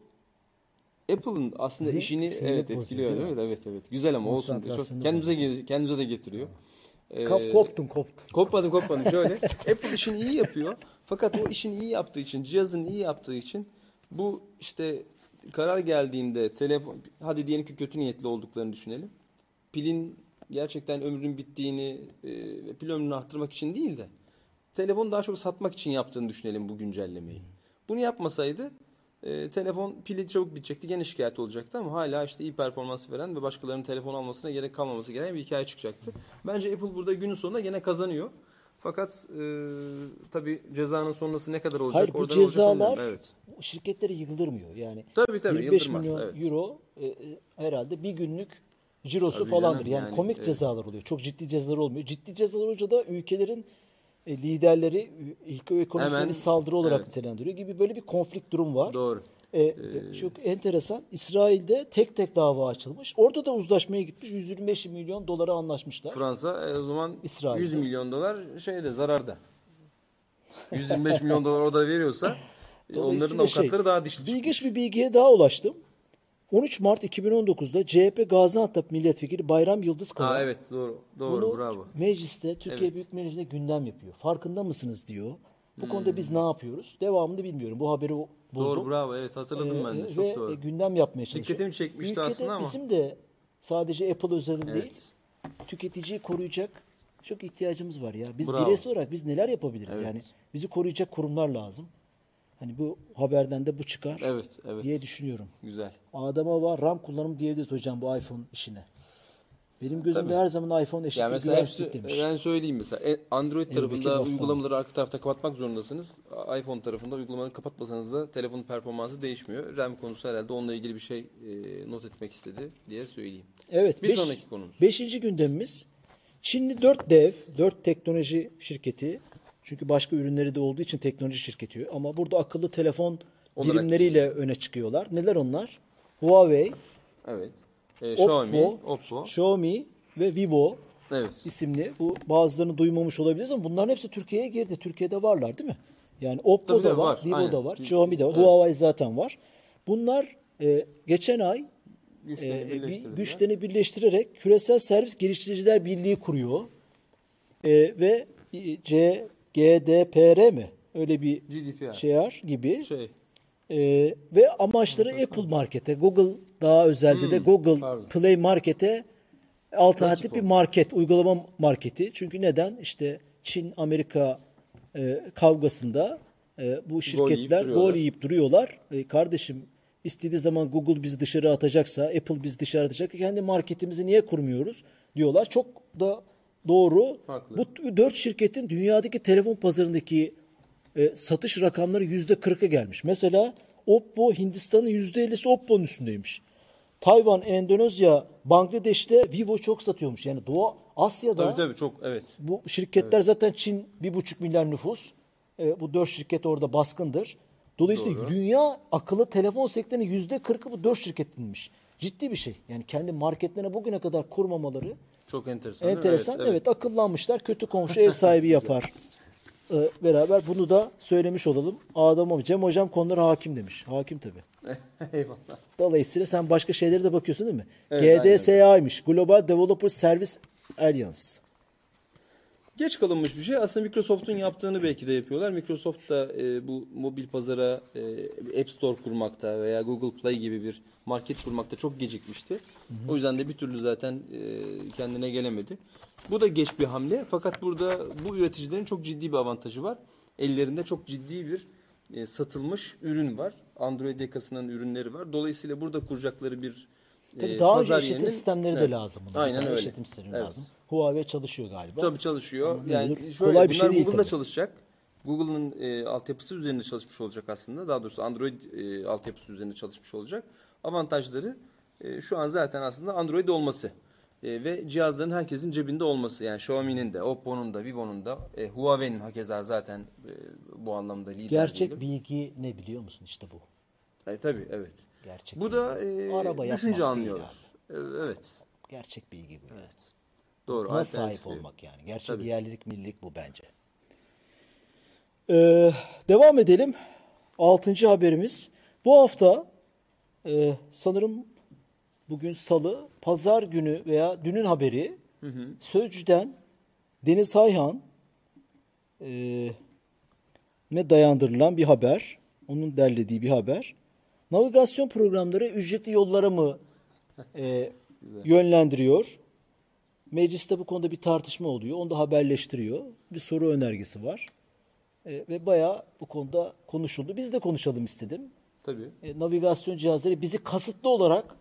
Apple'ın aslında Zil işini evet etkiliyor. değil mi? Evet evet evet. Güzel ama olsun. Çok, kendimize kendimize de getiriyor. Ee, koptum koptum. Kopmadım kopmadım şöyle. [LAUGHS] Apple işini iyi yapıyor. Fakat o işini iyi yaptığı için, cihazını iyi yaptığı için bu işte karar geldiğinde telefon hadi diyelim ki kötü niyetli olduklarını düşünelim. Pilin gerçekten ömrünün bittiğini e, pil ömrünü arttırmak için değil de telefonu daha çok satmak için yaptığını düşünelim bu güncellemeyi. Bunu yapmasaydı e, telefon pili çabuk bitecekti. Gene şikayet olacaktı ama hala işte iyi performans veren ve başkalarının telefon almasına gerek kalmaması gereken bir hikaye çıkacaktı. Bence Apple burada günün sonunda gene kazanıyor. Fakat e, tabii cezanın sonrası ne kadar olacak? Hayır bu cezalar. Evet. şirketleri yıldırmıyor. Yani Tabii, tabii, 25 yıldırmaz, milyon evet. euro e, e, herhalde bir günlük cirosu Tabii falandır. canım, yani, yani, komik evet. cezalar oluyor. Çok ciddi cezalar olmuyor. Ciddi cezalar olunca da ülkelerin e, liderleri ilk ekonomisine saldırı olarak evet. nitelendiriyor gibi böyle bir konflik durum var. Doğru. E, çok enteresan. İsrail'de tek tek dava açılmış. Orada da uzlaşmaya gitmiş. 125 milyon dolara anlaşmışlar. Fransa e, o zaman İsrail'de. 100 milyon dolar şeyde zararda. 125 [LAUGHS] milyon dolar orada veriyorsa e, onların Dolayısıyla avukatları şey, daha dişli. İlginç bir bilgiye daha ulaştım. 13 Mart 2019'da CHP Gaziantep Milletvekili Bayram Yıldız Kaya Ha evet doğru. Doğru bunu bravo. mecliste, Türkiye Evet. Büyük Meclisi'nde gündem yapıyor. Farkında mısınız diyor. Bu konuda biz ne yapıyoruz? Devamını bilmiyorum. Bu haberi buldum. Doğru bravo evet hatırladım ben de Ee, çok ve doğru. gündem yapmaya çalışıyor. Dikkatimi çekmişti Ülkede aslında ama. bizim de sadece Apple özelinde değil, Evet. tüketiciyi koruyacak çok ihtiyacımız var ya. Biz Bravo. bireysel olarak biz neler yapabiliriz Evet. yani? Bizi koruyacak kurumlar lazım. Hani bu haberden de bu çıkar Evet evet. diye düşünüyorum. Güzel. Adama var RAM kullanımı diyebiliriz hocam bu iPhone işine. Benim gözümde her zaman iPhone eşittir Yani mesela hepsi, demiş. ben söyleyeyim mesela Android Elbette tarafında uygulamaları arka tarafta kapatmak zorundasınız. iPhone tarafında uygulamaları kapatmasanız da telefonun performansı değişmiyor. RAM konusu herhalde onunla ilgili bir şey e, not etmek istedi diye söyleyeyim. Evet. Bir beş- sonraki konumuz. Beşinci gündemimiz Çinli 4 dev, 4 teknoloji şirketi. Çünkü başka ürünleri de olduğu için teknoloji şirketi. Ama burada akıllı telefon Olarak birimleriyle öne çıkıyorlar. Neler onlar? Huawei, Evet. E, Oppo, Xiaomi, Oppo. Xiaomi ve Vivo Evet. isimli. Bu bazılarını duymamış olabiliriz ama bunların hepsi Türkiye'ye girdi. Türkiye'de varlar değil mi? Yani Oppo Tabii da var, var, Vivo aynen. da var, Xiaomi de var, Evet. Huawei zaten var. Bunlar e, geçen ay Güçlerini e, bir birleştirdiler. güçlerini birleştirerek Küresel Servis Geliştiriciler Birliği kuruyor. E, ve C mi? Öyle bir GDPR. şey gibi. Şey. E, ve amaçları Apple Market'e, Google daha özelde de Google Hmm, pardon. Play Market'e alternatif bir market, uygulama marketi. Çünkü neden? İşte Çin Amerika e, kavgasında e, bu şirketler gol yiyip duruyorlar. E, kardeşim istediği zaman Google bizi dışarı atacaksa, Apple bizi dışarı atacaksa kendi marketimizi niye kurmuyoruz diyorlar. Çok da doğru. Haklı. Bu dört şirketin dünyadaki telefon pazarındaki e, satış rakamları yüzde kırka gelmiş. Mesela Oppo Hindistan'ın yüzde ellisi Oppo'nun üstündeymiş. Tayvan, Endonezya, Bangladeş'te Vivo çok satıyormuş. Yani Doğu Asya'da Tabii tabii çok evet. bu şirketler zaten Çin bir buçuk milyar nüfus. E, bu dört şirket orada baskındır. Dolayısıyla Doğru. dünya akıllı telefon sektörünün yüzde kırkı bu dört şirketinmiş. Ciddi bir şey. Yani kendi marketlerine bugüne kadar kurmamaları Çok enteresan. değil mi? enteresan. Evet, akıllanmışlar. Kötü komşu ev sahibi [LAUGHS] yapar. E, beraber bunu da söylemiş olalım. Adam abi Cem hocam konulara hakim demiş. Hakim tabii. [LAUGHS] Eyvallah. Dolayısıyla sen başka şeylere de bakıyorsun değil mi? Evet, GDSA'ymış. Global Developer Service Alliance. Geç kalınmış bir şey. Aslında Microsoft'un yaptığını belki de yapıyorlar. Microsoft da e, bu mobil pazara e, App Store kurmakta veya Google Play gibi bir market kurmakta çok gecikmişti. O yüzden de bir türlü zaten e, kendine gelemedi. Bu da geç bir hamle. Fakat burada bu üreticilerin çok ciddi bir avantajı var. Ellerinde çok ciddi bir e, satılmış ürün var. Android yakasının ürünleri var. Dolayısıyla burada kuracakları bir Tabii e, daha önce işletim yerinin- sistemleri Evet. de lazım. bunun. Aynen öyle. İşletim sistemleri Evet. lazım. Huawei çalışıyor galiba. Tabii çalışıyor. Ama Yani şöyle Kolay bir şey değil Google'da tabii. çalışacak. Google'ın e, altyapısı üzerinde çalışmış olacak aslında. Daha doğrusu Android e, altyapısı üzerinde çalışmış olacak. Avantajları e, şu an zaten aslında Android olması. E, ve cihazların herkesin cebinde olması. Yani Xiaomi'nin de, Oppo'nun da, Vivo'nun da, e, Huawei'nin hakeza zaten e, bu anlamda lider Gerçek diyelim. bilgi ne biliyor musun? İşte bu. E, tabii evet. Gerçek Bu da e, Araba düşünce anlıyorlar. Evet. Gerçek bilgi bu. yani. Doğru. Buna sahip olmak yani. Gerçek Tabii. yerlilik, millilik bu bence. Ee, devam edelim. Altıncı haberimiz. Bu hafta e, sanırım bugün salı, pazar günü veya dünün haberi Sözcü'den Deniz Ayhan e, ne dayandırılan bir haber. Onun derlediği bir haber. Navigasyon programları ücretli yollara mı [LAUGHS] e, yönlendiriyor? Mecliste bu konuda bir tartışma oluyor. Onu da haberleştiriyor. Bir soru önergesi var. E, ve bayağı bu konuda konuşuldu. Biz de konuşalım istedim. Tabii. E, navigasyon cihazları bizi kasıtlı olarak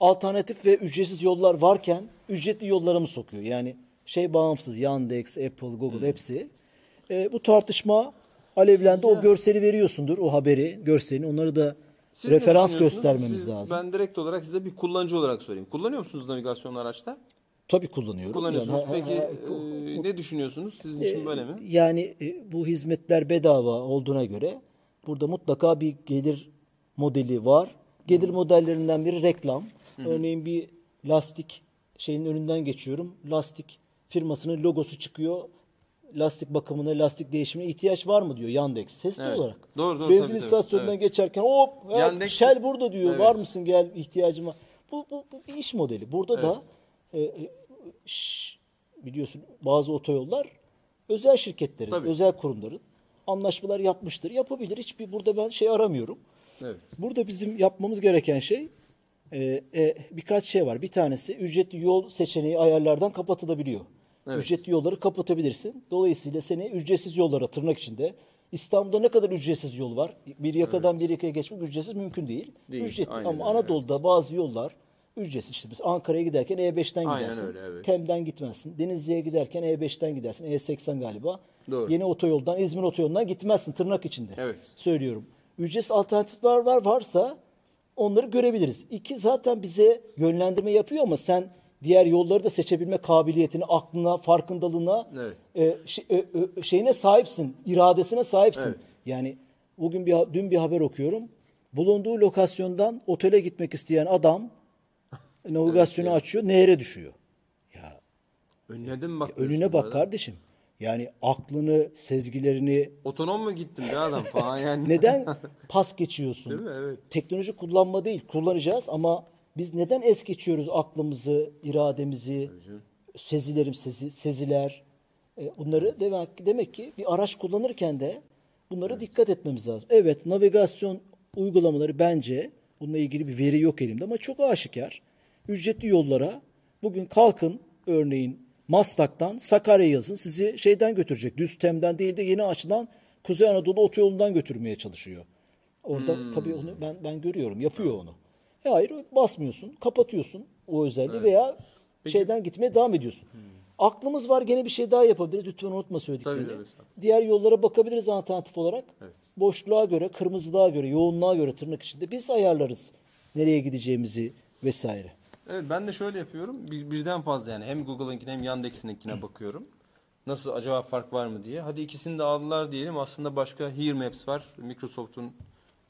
alternatif ve ücretsiz yollar varken ücretli yollara mı sokuyor? Yani şey bağımsız Yandex, Apple, Google hepsi. e, bu tartışma alevlendi. O görseli veriyorsundur. O haberi, görselini. Onları da Siz referans göstermemiz Siz- lazım. Ben direkt olarak size bir kullanıcı olarak sorayım. Kullanıyor musunuz navigasyonlu araçta? Tabii kullanıyorum. Kullanıyorsunuz. Yani, Peki ha- e, ne düşünüyorsunuz? Sizin için böyle mi? Yani e, bu hizmetler bedava olduğuna göre burada mutlaka bir gelir modeli var. Gelir modellerinden biri reklam. Örneğin bir lastik şeyin önünden geçiyorum. Lastik firmasının logosu çıkıyor. Lastik bakımına, lastik değişimine ihtiyaç var mı diyor Yandex sesli Evet. olarak. Doğru, doğru, Benzin tabii, tabii. istasyonundan Evet. geçerken hop ya, Yandex- Shell burada diyor. Evet. Var mısın gel ihtiyacım var. Bu, bu, bu bir iş modeli. Burada da e, e, ş- biliyorsun bazı otoyollar özel şirketlerin, Tabii. özel kurumların anlaşmalar yapmıştır. Yapabilir. Hiçbir burada ben şey aramıyorum. Evet. Burada bizim yapmamız gereken şey e, e, birkaç şey var. Bir tanesi ücretli yol seçeneği ayarlardan kapatılabiliyor. Evet. Ücretli yolları kapatabilirsin. Dolayısıyla seni ücretsiz yollara tırnak içinde İstanbul'da ne kadar ücretsiz yol var? Bir yakadan bir yakaya geçmek ücretsiz mümkün değil. Değil, Ücretli aynen ama Anadolu'da bazı yollar ücretsiz. İşte biz Ankara'ya giderken E5'ten Aynen gidersin. öyle, evet. Tem'den gitmezsin. Denizli'ye giderken E5'ten gidersin. E80 galiba. Doğru. Yeni otoyoldan, İzmir otoyolundan gitmezsin tırnak içinde. Evet. Söylüyorum. Ücretsiz alternatifler var varsa onları görebiliriz. İki zaten bize yönlendirme yapıyor ama sen diğer yolları da seçebilme kabiliyetine, aklına, farkındalığına, Evet. e, şey- e, e, şeyine sahipsin, iradesine sahipsin. Evet. Yani bugün bir dün bir haber okuyorum. Bulunduğu lokasyondan otele gitmek isteyen adam [LAUGHS] navigasyonu açıyor, nehre düşüyor. Ya Önüne mi bak? önüne bak kardeşim. Yani aklını, sezgilerini Otonom mu gittim be adam falan [LAUGHS] yani. neden [LAUGHS] pas geçiyorsun? Değil mi? Evet. Teknoloji kullanma değil, kullanacağız ama biz neden es geçiyoruz aklımızı, irademizi, sezilerim, sezi, seziler. E, bunları demek, demek ki bir araç kullanırken de bunlara dikkat etmemiz lazım. Evet, navigasyon uygulamaları bence bununla ilgili bir veri yok elimde ama çok aşikar. Ücretli yollara bugün kalkın örneğin Maslak'tan Sakarya yazın sizi şeyden götürecek. Düz temden değil de yeni açılan Kuzey Anadolu otoyolundan götürmeye çalışıyor. Orada tabii onu ben ben görüyorum. Yapıyor onu. E hayır basmıyorsun, kapatıyorsun o özelliği veya şeyden gitmeye devam ediyorsun. Aklımız var gene bir şey daha yapabiliriz. Lütfen unutma söylediklerini. Tabii, tabii. Diğer yollara bakabiliriz alternatif olarak. Boşluğa göre, kırmızılığa göre, yoğunluğa göre tırnak içinde biz ayarlarız nereye gideceğimizi vesaire. Evet ben de şöyle yapıyorum. Bir, birden fazla yani hem Google'ınkine hem Yandex'inkine bakıyorum. Nasıl acaba fark var mı diye. Hadi ikisini de aldılar diyelim. Aslında başka Here Maps var. Microsoft'un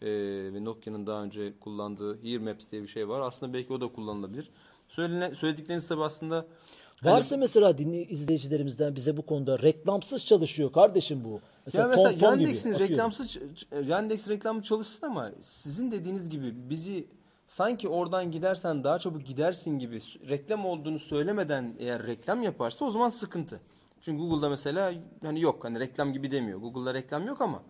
e, ve Nokia'nın daha önce kullandığı Here Maps diye bir şey var. Aslında belki o da kullanılabilir. Söylene, söyledikleriniz tabii aslında hani- Varsa mesela dinle, izleyicilerimizden bize bu konuda reklamsız çalışıyor kardeşim bu. ya mesela gibi, Yandex'in reklamsız Yandex reklamı çalışsın ama sizin dediğiniz gibi bizi sanki oradan gidersen daha çabuk gidersin gibi reklam olduğunu söylemeden eğer reklam yaparsa o zaman sıkıntı. Çünkü Google'da mesela hani yok hani reklam gibi demiyor. Google'da reklam yok ama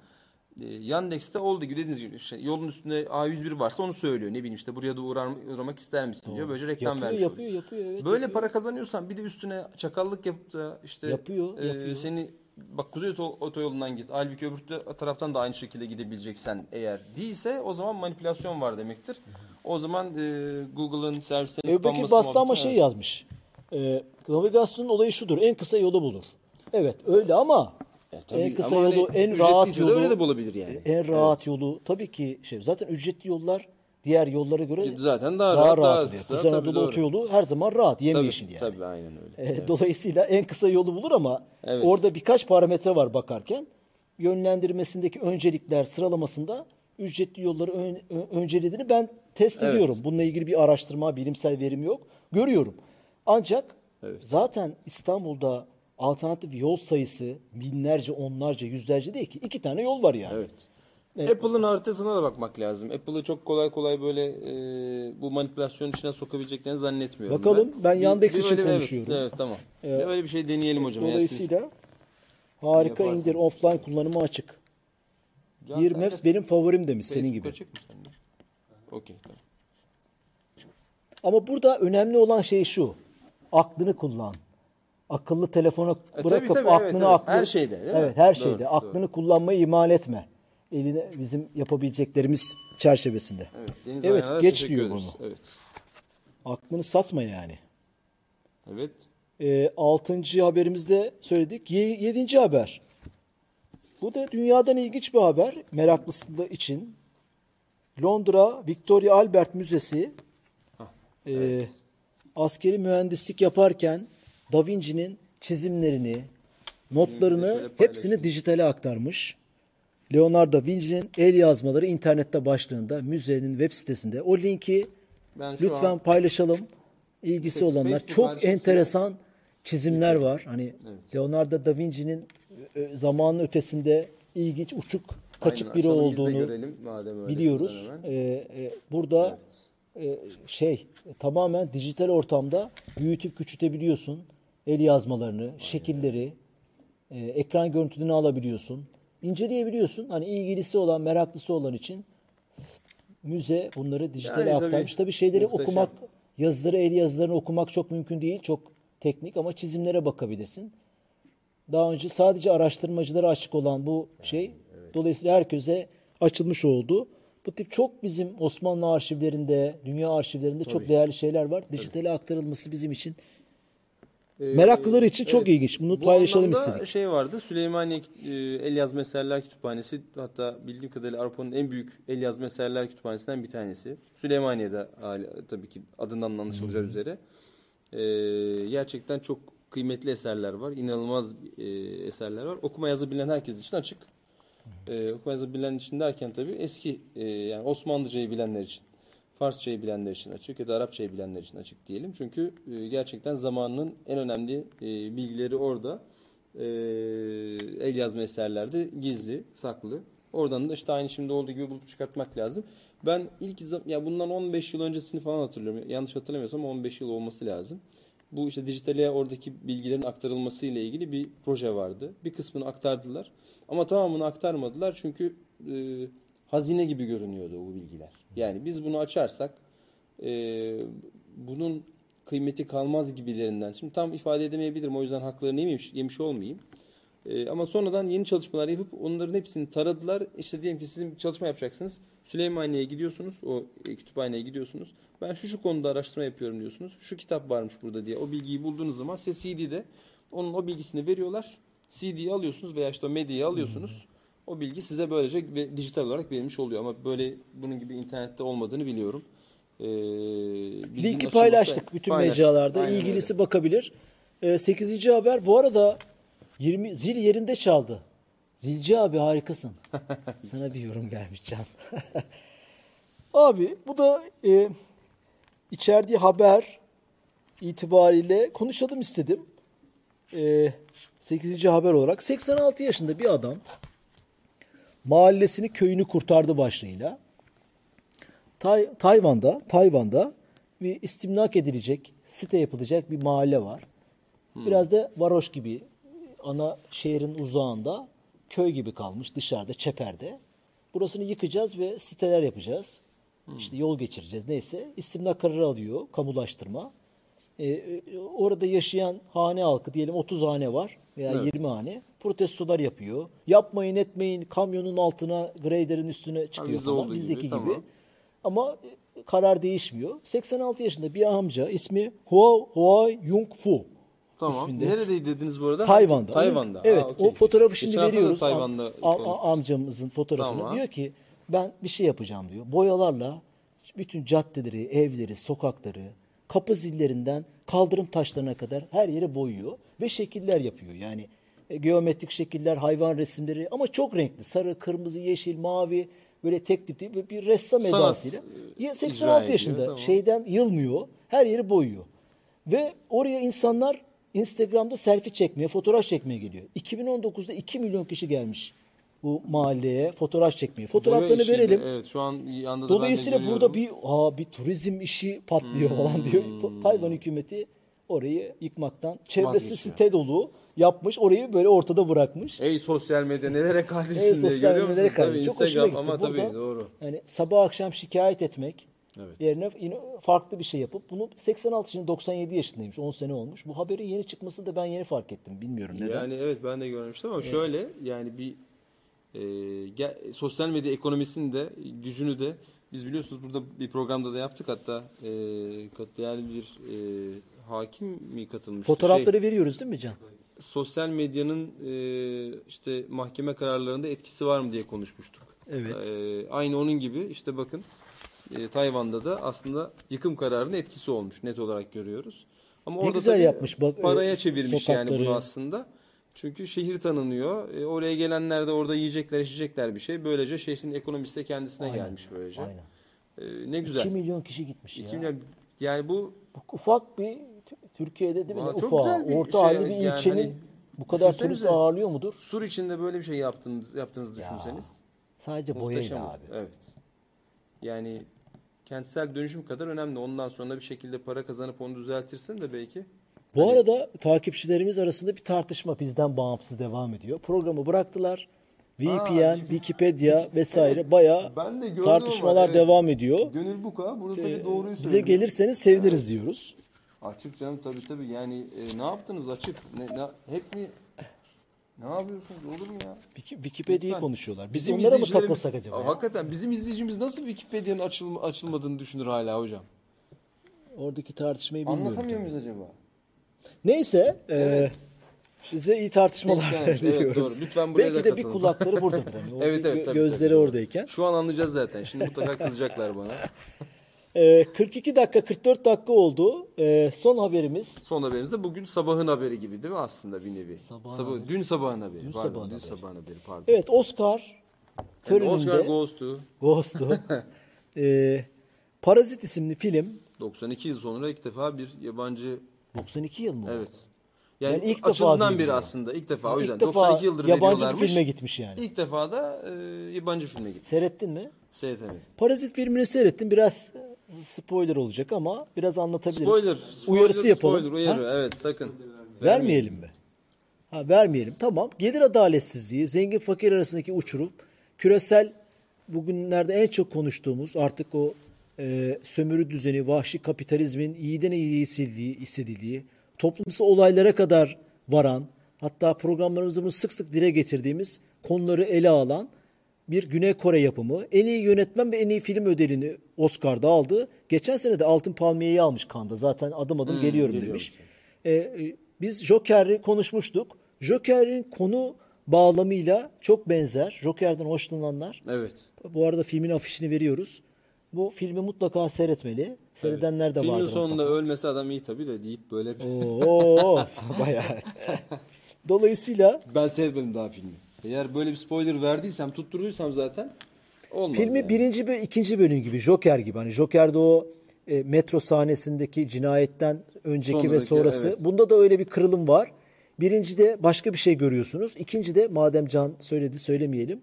e, Yandex'te olduğu gibi dediğiniz gibi işte yolun üstünde A101 varsa onu söylüyor. Ne bileyim işte buraya da uğrar, uğramak ister misin diyor. Böylece reklam Yapıyor, vermiş yapıyor, oluyor. yapıyor, evet, Böyle yapıyor. para kazanıyorsan bir de üstüne çakallık yapıp da işte Yapıyor, e, yapıyor. seni bak Kuzey Oto- Otoyolu'ndan git. Halbuki öbür ta- taraftan da aynı şekilde gidebileceksen eğer değilse o zaman manipülasyon var demektir. O zaman e, Google'ın servislerinin kapanması Bastı ama şey yazmış. E, navigasyonun olayı şudur. En kısa yolu bulur. Evet öyle ama tabii en kısa ama yolu, hani en rahat yolu. öyle de bulabilir yani. En rahat yolu tabii ki şey. Zaten ücretli yollar diğer yollara göre Zaten daha daha rahat, daha rahat. kısa, Kuzey tabii, Anadolu otoyolu her zaman rahat. Yemyeşil yani. tabii aynen öyle. E, Dolayısıyla en kısa yolu bulur ama Evet. orada birkaç parametre var bakarken. Yönlendirmesindeki öncelikler sıralamasında ücretli yolları ön, öncelediğini ben test Evet. ediyorum. Bununla ilgili bir araştırma, bilimsel verim yok. Görüyorum. Ancak Evet. zaten İstanbul'da alternatif yol sayısı binlerce, onlarca, yüzlerce değil ki. iki tane yol var yani. Evet. Apple'ın haritasına da bakmak lazım. Apple'ı çok kolay kolay böyle e, bu manipülasyon içine sokabileceklerini zannetmiyorum. Bakalım, ben Bir- Yandex bir için öyle- evet, konuşuyorum. Evet, tamam. Bir öyle bir şey deneyelim hocam. Dolayısıyla harika indir, offline kullanımı açık. Can, sen Maps de benim favorim demiş senin Facebook gibi. açık mı sende? Okey. tamam. Ama burada önemli olan şey şu. Aklını kullan. Akıllı telefona E, bırakıp tabii, tabii, evet, aklını evet. aklını Her şeyde, değil mi? Evet, her Doğru, şeyde. doğru. Aklını kullanmayı ihmal etme. Eline bizim yapabileceklerimiz çerçevesinde. Evet, Deniz Evet, geç diyor ederiz. bunu. Evet. Aklını satma yani. Evet. E, altıncı haberimizde söyledik. Ye- yedinci haber. Bu da dünyadan ilginç bir haber meraklısı için. Londra Victoria Albert Müzesi e, askeri mühendislik yaparken Da Vinci'nin çizimlerini, notlarını hepsini dijitale aktarmış. Leonardo da Vinci'nin el yazmaları internette başlığında müzenin web sitesinde. O linki Ben şu lütfen an paylaşalım. İlgisi Facebook olanlar. Facebook Çok enteresan çizimler var. Hani Leonardo da Vinci'nin e, zamanın ötesinde ilginç, uçuk, kaçık Aynen, biri olduğunu görelim biliyoruz. Ee, e, burada e, şey tamamen dijital ortamda büyütüp küçültebiliyorsun. El yazmalarını, şekilleri, e, ekran görüntülerini alabiliyorsun. inceleyebiliyorsun. Hani ilgilisi olan, meraklısı olan için müze bunları dijitale Yani tabii aktarmış. Tabii şeyleri muhteşem. okumak, yazıları, el yazılarını okumak çok mümkün değil. Çok teknik ama çizimlere bakabilirsin. Daha önce sadece araştırmacılara açık olan bu şey dolayısıyla herkese açılmış oldu. Bu tip çok bizim Osmanlı arşivlerinde, dünya arşivlerinde çok değerli şeyler var. Dijitale aktarılması bizim için Ee, meraklılar için çok evet. ilginç. Bunu Bu paylaşalım istedik. şey vardı. Süleymaniye e, El Yazma Eserler Kütüphanesi hatta bildiğim kadarıyla Avrupa'nın en büyük el yazma eserler kütüphanesinden bir tanesi. Süleymaniye'de tabii ki adından da anlaşılacağı üzere. Ee, gerçekten çok kıymetli eserler var. İnanılmaz e, eserler var. Okuma yazabilen herkes için açık. Ee, okuma yazabilen için derken tabii eski e, yani Osmanlıcayı bilenler için, Farsçayı bilenler için açık ya da Arapçayı bilenler için açık diyelim. Çünkü e, gerçekten zamanının en önemli e, bilgileri orada. E, el yazma eserlerde gizli, saklı. Oradan da işte aynı şimdi olduğu gibi bulup çıkartmak lazım. Ben ilk ya bundan 15 yıl öncesini falan hatırlıyorum. Yanlış hatırlamıyorsam 15 yıl olması lazım. Bu işte dijitale oradaki bilgilerin aktarılması ile ilgili bir proje vardı. Bir kısmını aktardılar. Ama tamamını aktarmadılar çünkü e, hazine gibi görünüyordu o bilgiler. Yani biz bunu açarsak e, bunun kıymeti kalmaz gibilerinden. Şimdi tam ifade edemeyebilirim o yüzden haklarını yemiş, yemiş olmayayım. E, ama sonradan yeni çalışmalar yapıp onların hepsini taradılar. İşte diyelim ki sizin bir çalışma yapacaksınız. Süleymaniye'ye gidiyorsunuz. O e, kütüphaneye gidiyorsunuz. Ben şu şu konuda araştırma yapıyorum diyorsunuz. Şu kitap varmış burada diye. O bilgiyi bulduğunuz zaman size CD'de onun o bilgisini veriyorlar. CD'yi alıyorsunuz veya işte o medyayı alıyorsunuz. O bilgi size böylece ve dijital olarak verilmiş oluyor. Ama böyle bunun gibi internette olmadığını biliyorum. Ee, Linki paylaştık bütün Paylaştık. mecralarda. Aynen İlgilisi bakabilir. 8. haber bu arada 20 zil yerinde çaldı. Zilci abi harikasın. [LAUGHS] Sana bir yorum gelmiş Can. [LAUGHS] abi bu da e, içerdiği haber itibariyle konuşalım istedim. E, 8. haber olarak 86 yaşında bir adam mahallesini köyünü kurtardı başlığıyla. Tay- Tayvan'da, Tayvan'da bir istimlak edilecek, site yapılacak bir mahalle var. Biraz da varoş gibi ana şehrin uzağında köy gibi kalmış dışarıda çeperde. Burasını yıkacağız ve siteler yapacağız. İşte yol geçireceğiz neyse. İstimlak kararı alıyor kamulaştırma. Ee, e, orada yaşayan hane halkı diyelim 30 hane var veya 20 hane protestolar yapıyor. Yapmayın etmeyin kamyonun altına graderin üstüne çıkıyor bizde falan. gibi, Bizdeki gibi. tamam. Ama e, karar değişmiyor. 86 yaşında bir amca ismi Huo Hua Yung Fu. Tamam. isminde. Neredeydi dediniz bu arada? Tayvan'da. Tayvan'da. Evet. Aa, okey. O fotoğrafı şimdi Geçen veriyoruz. Tayvan'da Am- a- a- konuştuk. amcamızın fotoğrafını. Tamam. Diyor ki ben bir şey yapacağım diyor. Boyalarla bütün caddeleri, evleri, sokakları, kapı zillerinden kaldırım taşlarına kadar her yere boyuyor ve şekiller yapıyor. Yani e, geometrik şekiller, hayvan resimleri ama çok renkli. Sarı, kırmızı, yeşil, mavi böyle tek tip değil, bir- ressam Sanat, edasıyla. e, Ya icra 86 ediyor, yaşında tamam. şeyden yılmıyor. Her yeri boyuyor. Ve oraya insanlar Instagram'da selfie çekmeye, fotoğraf çekmeye geliyor. 2019'da 2 milyon kişi gelmiş bu mahalleye fotoğraf çekmeye. Fotoğraflarını verelim. Evet şu an yanda da Dolayısıyla ben de burada bir aa, bir turizm işi patlıyor falan diyor. Hmm. Ta- Tayvan hükümeti orayı yıkmaktan çevresi Vazgeçiyor. site dolu yapmış. Orayı böyle ortada bırakmış. Ey sosyal medya nelere Evet, diye sosyal görüyor musunuz? Tabii karşı. Çok Instagram gitti. ama Burada tabii doğru. Yani sabah akşam şikayet etmek Evet. yerine yine farklı bir şey yapıp bunu 86 şimdi 97 yaşındaymış. 10 sene olmuş. Bu haberin yeni çıkması da ben yeni fark ettim. Bilmiyorum neden. Yani evet ben de görmüştüm ama şöyle yani bir e, sosyal medya ekonomisinin de gücünü de biz biliyorsunuz burada bir programda da yaptık hatta e, değerli bir e, hakim mi katılmıştı? Fotoğrafları Şey, veriyoruz değil mi Can? sosyal medyanın e, işte mahkeme kararlarında etkisi var mı diye konuşmuştuk. Evet. E, aynı onun gibi işte bakın e, Tayvan'da da aslında yıkım kararının etkisi olmuş net olarak görüyoruz. Ama Ne orada güzel yapmış bak, paraya e, çevirmiş yani sokakları. bunu aslında. Çünkü şehir tanınıyor. E, oraya gelenler de orada yiyecekler, içecekler bir şey. Böylece şehrin ekonomisi de kendisine Aynen, gelmiş böylece. Aynen. E, ne güzel. 2 milyon kişi gitmiş ya. İki milyon- yani bu ufak bir Türkiye'de değil mi? Bir orta şey halli bir yani ilçenin hani bu kadar turist ağırlıyor mudur? sur içinde böyle bir şey yaptığınız, yaptığınızı Ya, düşünseniz. Sadece boyayla abi. Evet. Yani kentsel dönüşüm kadar önemli. Ondan sonra bir şekilde para kazanıp onu düzeltirsin de belki. Bu arada takipçilerimiz arasında bir tartışma bizden bağımsız devam ediyor. Programı bıraktılar. VPN, Wikipedia vesaire bayağı Ben de tartışmalar evet. devam ediyor. Gönül Buka burada tabii Ee, doğruyu Bize söylüyor. gelirseniz seviniriz diyoruz. Açık canım tabii tabii yani e, ne yaptınız açık? Ne, ne, hep mi? Ne yapıyorsunuz olur mu ya? Wiki- Wikipedia'yı konuşuyorlar. Biz Bizim onlara mı takosak acaba? Ya? Hakikaten bizim izleyicimiz nasıl Wikipedia'nın açıl, açılmadığını düşünür hala hocam? Oradaki tartışmayı bilmiyorum. Anlatamıyor tabii. muyuz acaba? Neyse, e, Evet. size iyi tartışmalar İyi, evet, evet, diliyoruz. doğru. Lütfen buraya Belki da de bir katılın. kulakları buradadır. [LAUGHS] Hani. O Evet, bir evet, tabii, gözleri tabii. oradayken. Şu an anlayacağız zaten. Şimdi mutlaka kızacaklar bana. [LAUGHS] E, 42 dakika 44 dakika oldu. E, son haberimiz Son haberimiz de bugün sabahın haberi gibi değil mi aslında bir nevi? Sabahın Sabah, haberi. dün sabahın haberi. Dün pardon, sabahın dün haberi. sabahın haberi pardon. Evet Oscar Yani töreninde Oscar Goes to Ghost'u [LAUGHS] e, Parazit isimli film 92 yıl sonra ilk defa bir yabancı 92 yıl mı? o? evet. Yani, Yani ilk defa açıldığından beri aslında ilk defa o İlk yüzden defa 92 yıldır yabancı bir filme gitmiş yani. İlk defa da e, yabancı filme gitti. Seyrettin mi? Seyretemedim. Parazit filmini seyrettim. Biraz spoiler olacak ama biraz anlatabiliriz. Spoiler, spoiler, Uyarısı yapalım. Spoiler, uyarı. Ha? Evet sakın. Vermeyelim mi? Ha vermeyelim. Tamam. Gelir adaletsizliği, zengin fakir arasındaki uçurum, küresel bugünlerde en çok konuştuğumuz artık o e, sömürü düzeni, vahşi kapitalizmin iyiden iyiye sildiği, hissedildiği, toplumsal olaylara kadar varan, hatta programlarımızda bunu sık sık dile getirdiğimiz konuları ele alan bir Güney Kore yapımı. En iyi yönetmen ve en iyi film ödülünü Oscar'da aldı. Geçen sene de Altın Palmiye'yi almış Cannes'da. Zaten adım adım geliyorum geliyorum. demiş. E, e, biz Joker'i konuşmuştuk. Joker'in konu bağlamıyla çok benzer. Joker'den hoşlananlar. Evet. Bu arada filmin afişini veriyoruz. Bu filmi mutlaka seyretmeli. Seyredenler de Filmin vardır. sonunda ölmese adam iyi tabii de deyip böyle bir... Oo, [LAUGHS] bayağı. Dolayısıyla Ben seyretmedim daha filmi. Eğer böyle bir spoiler verdiysem, tutturduysam zaten olmaz. Filmi yani. birinci ve ikinci bölüm gibi Joker gibi. Hani Joker'de o e, metro sahnesindeki cinayetten önceki ve Sonraki, sonrası. evet. Bunda da öyle bir kırılım var. Birincide başka bir şey görüyorsunuz. İkincide madem Can söyledi söylemeyelim.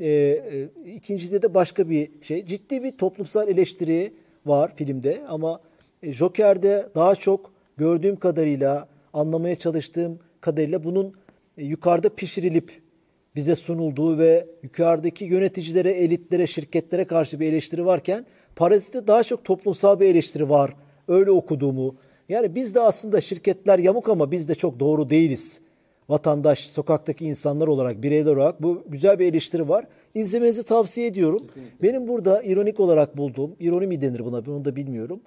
E, e, ikincide de başka bir şey. Ciddi bir toplumsal eleştiri var filmde ama e, Joker'de daha çok gördüğüm kadarıyla anlamaya çalıştığım kadarıyla bunun e, yukarıda pişirilip bize sunulduğu ve yukarıdaki yöneticilere, elitlere, şirketlere karşı bir eleştiri varken Parazit'te daha çok toplumsal bir eleştiri var. Öyle okuduğumu. Yani biz de aslında şirketler yamuk ama biz de çok doğru değiliz. Vatandaş, sokaktaki insanlar olarak, bireyler olarak bu güzel bir eleştiri var. İzlemenizi tavsiye ediyorum. Benim burada ironik olarak bulduğum, ironi mi denir buna bunu da bilmiyorum.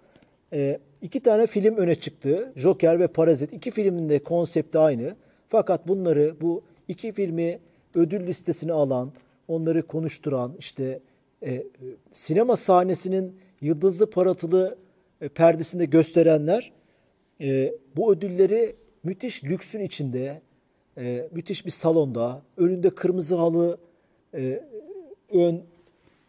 Ee, iki tane film öne çıktı. Joker ve Parazit. İki filmin de konsepti aynı. Fakat bunları bu iki filmi ödül listesine alan, onları konuşturan, işte e, sinema sahnesinin yıldızlı paratılı e, perdesinde gösterenler e, bu ödülleri müthiş lüksün içinde, e, müthiş bir salonda, önünde kırmızı halı, e, ön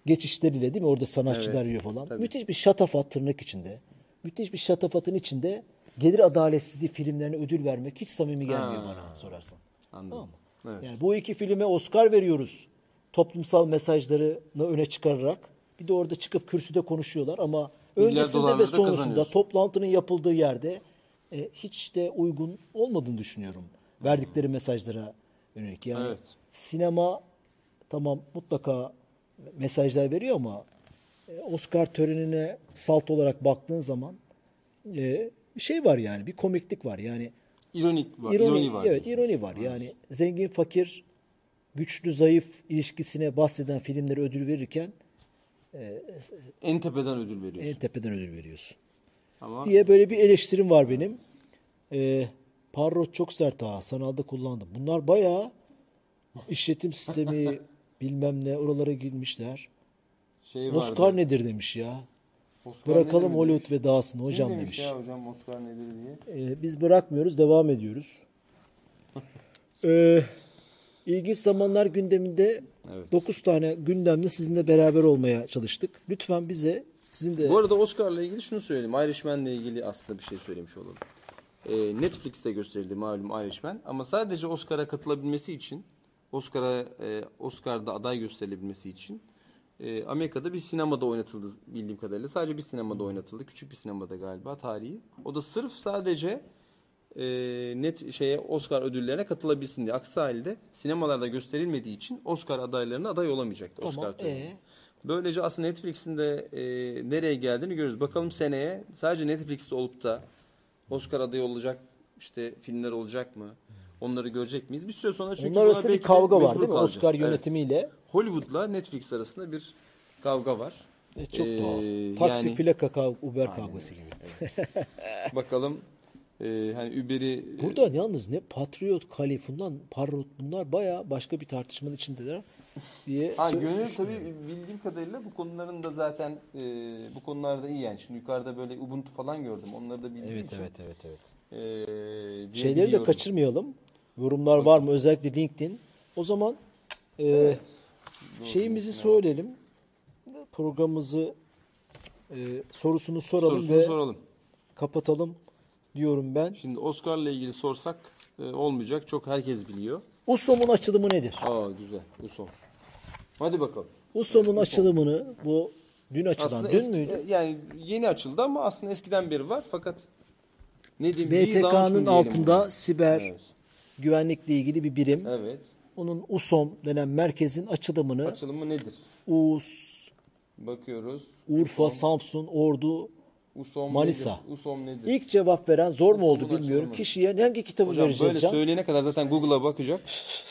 geçişleriyle değil mi? Orada sanatçılar Evet, yürüyor falan. tabii. Müthiş bir şatafat tırnak içinde. Müthiş bir şatafatın içinde gelir adaletsizliği filmlerine ödül vermek hiç samimi gelmiyor Ha. bana sorarsan. Anladım. Tamam mı? Evet. Yani bu iki filme Oscar veriyoruz. Toplumsal mesajlarını öne çıkararak. Bir de orada çıkıp kürsüde konuşuyorlar ama öncesinde ve sonrasında toplantının yapıldığı yerde e, hiç de uygun olmadığını düşünüyorum. Verdikleri mesajlara yönelik. Yani Evet. sinema tamam mutlaka mesajlar veriyor ama e, Oscar törenine salt olarak baktığın zaman e, bir şey var yani bir komiklik var yani İronik var. ironi, ironi var. evet diyorsunuz. ironi var yani zengin fakir güçlü zayıf ilişkisine bahseden filmlere ödül verirken En tepeden ödül veriyorsun. en tepeden ödül veriyorsun Ama diye böyle bir eleştirim var benim. E, Parrot çok sert ha. Sanalda kullandım. Bunlar bayağı işletim sistemi [LAUGHS] bilmem ne oralara girmişler. Şey Oscar vardı. nedir demiş ya. Oscar Bırakalım nedir Hollywood demiş. ve dağılsın Kim hocam demiş, demiş. ya hocam Oscar nedir diye. Ee, biz bırakmıyoruz, devam ediyoruz. [LAUGHS] Ee, ilginç zamanlar gündeminde Evet. 9 tane gündemde sizinle beraber olmaya çalıştık. Lütfen bize sizin de Bu arada Oscar'la ilgili şunu söyleyeyim. Irishman'le ilgili aslında bir şey söylemiş olalım. Ee, Netflix'te gösterildi malum Irishman ama sadece Oscar'a katılabilmesi için Oscar'a e, Oscar'da aday gösterilebilmesi için e, Amerika'da bir sinemada oynatıldı bildiğim kadarıyla. Sadece bir sinemada oynatıldı. Küçük bir sinemada galiba tarihi. O da sırf sadece e, net şeye Oscar ödüllerine katılabilsin diye. Aksi halde sinemalarda gösterilmediği için Oscar adaylarına aday olamayacaktı Tamam, Oscar törenine. ee? Böylece aslında Netflix'in de e, nereye geldiğini görüyoruz. Bakalım seneye sadece Netflix'te olup da Oscar adayı olacak işte filmler olacak mı? Onları görecek miyiz? Bir süre sonra çünkü onlar arasında bir kavga var değil mi? kalacağız. Oscar Evet. yönetimiyle. Hollywood'la Netflix arasında bir kavga var. E, çok Ee, doğal. Taksi yani- plaka kav Uber kavgası gibi. [LAUGHS] Bakalım e, hani Uber'i Burada yalnız ne Patriot, Kalifundan, Parrot bunlar baya başka bir tartışmanın içindeler diye Ha gönül tabii bildiğim kadarıyla bu konuların da zaten e, bu konularda iyi yani. Şimdi yukarıda böyle Ubuntu falan gördüm. Onları da bildiğim Evet için. evet evet evet. e, Şeyleri de kaçırmayalım. Yorumlar var mı? Özellikle LinkedIn. O zaman e, Evet. şeyimizi söyleyelim. Programımızı e, sorusunu soralım Sorusunu ve soralım. kapatalım diyorum ben. Şimdi Oscar'la ilgili sorsak e, olmayacak. Çok herkes biliyor. USOM'un açılımı nedir? Aa güzel. Bu son. Hadi bakalım. USOM'un açılımını bu dün açılan, Aslında dün eski- müydü? yani yeni açıldı ama aslında eskiden beri var fakat ne diyeyim? BTK'nın altında buna? siber Evet. güvenlikle ilgili bir birim. Evet. Onun USOM denen merkezin açılımını Açılımı nedir? US, Bakıyoruz. Urfa, USOM, Samsun, Ordu USOM Manisa. Nedir? USOM nedir? ilk cevap veren zor mu oldu bilmiyorum. açılımı. Kişiye hangi kitabı Hocam vereceğiz böyle Can? söyleyene kadar zaten Google'a bakacak.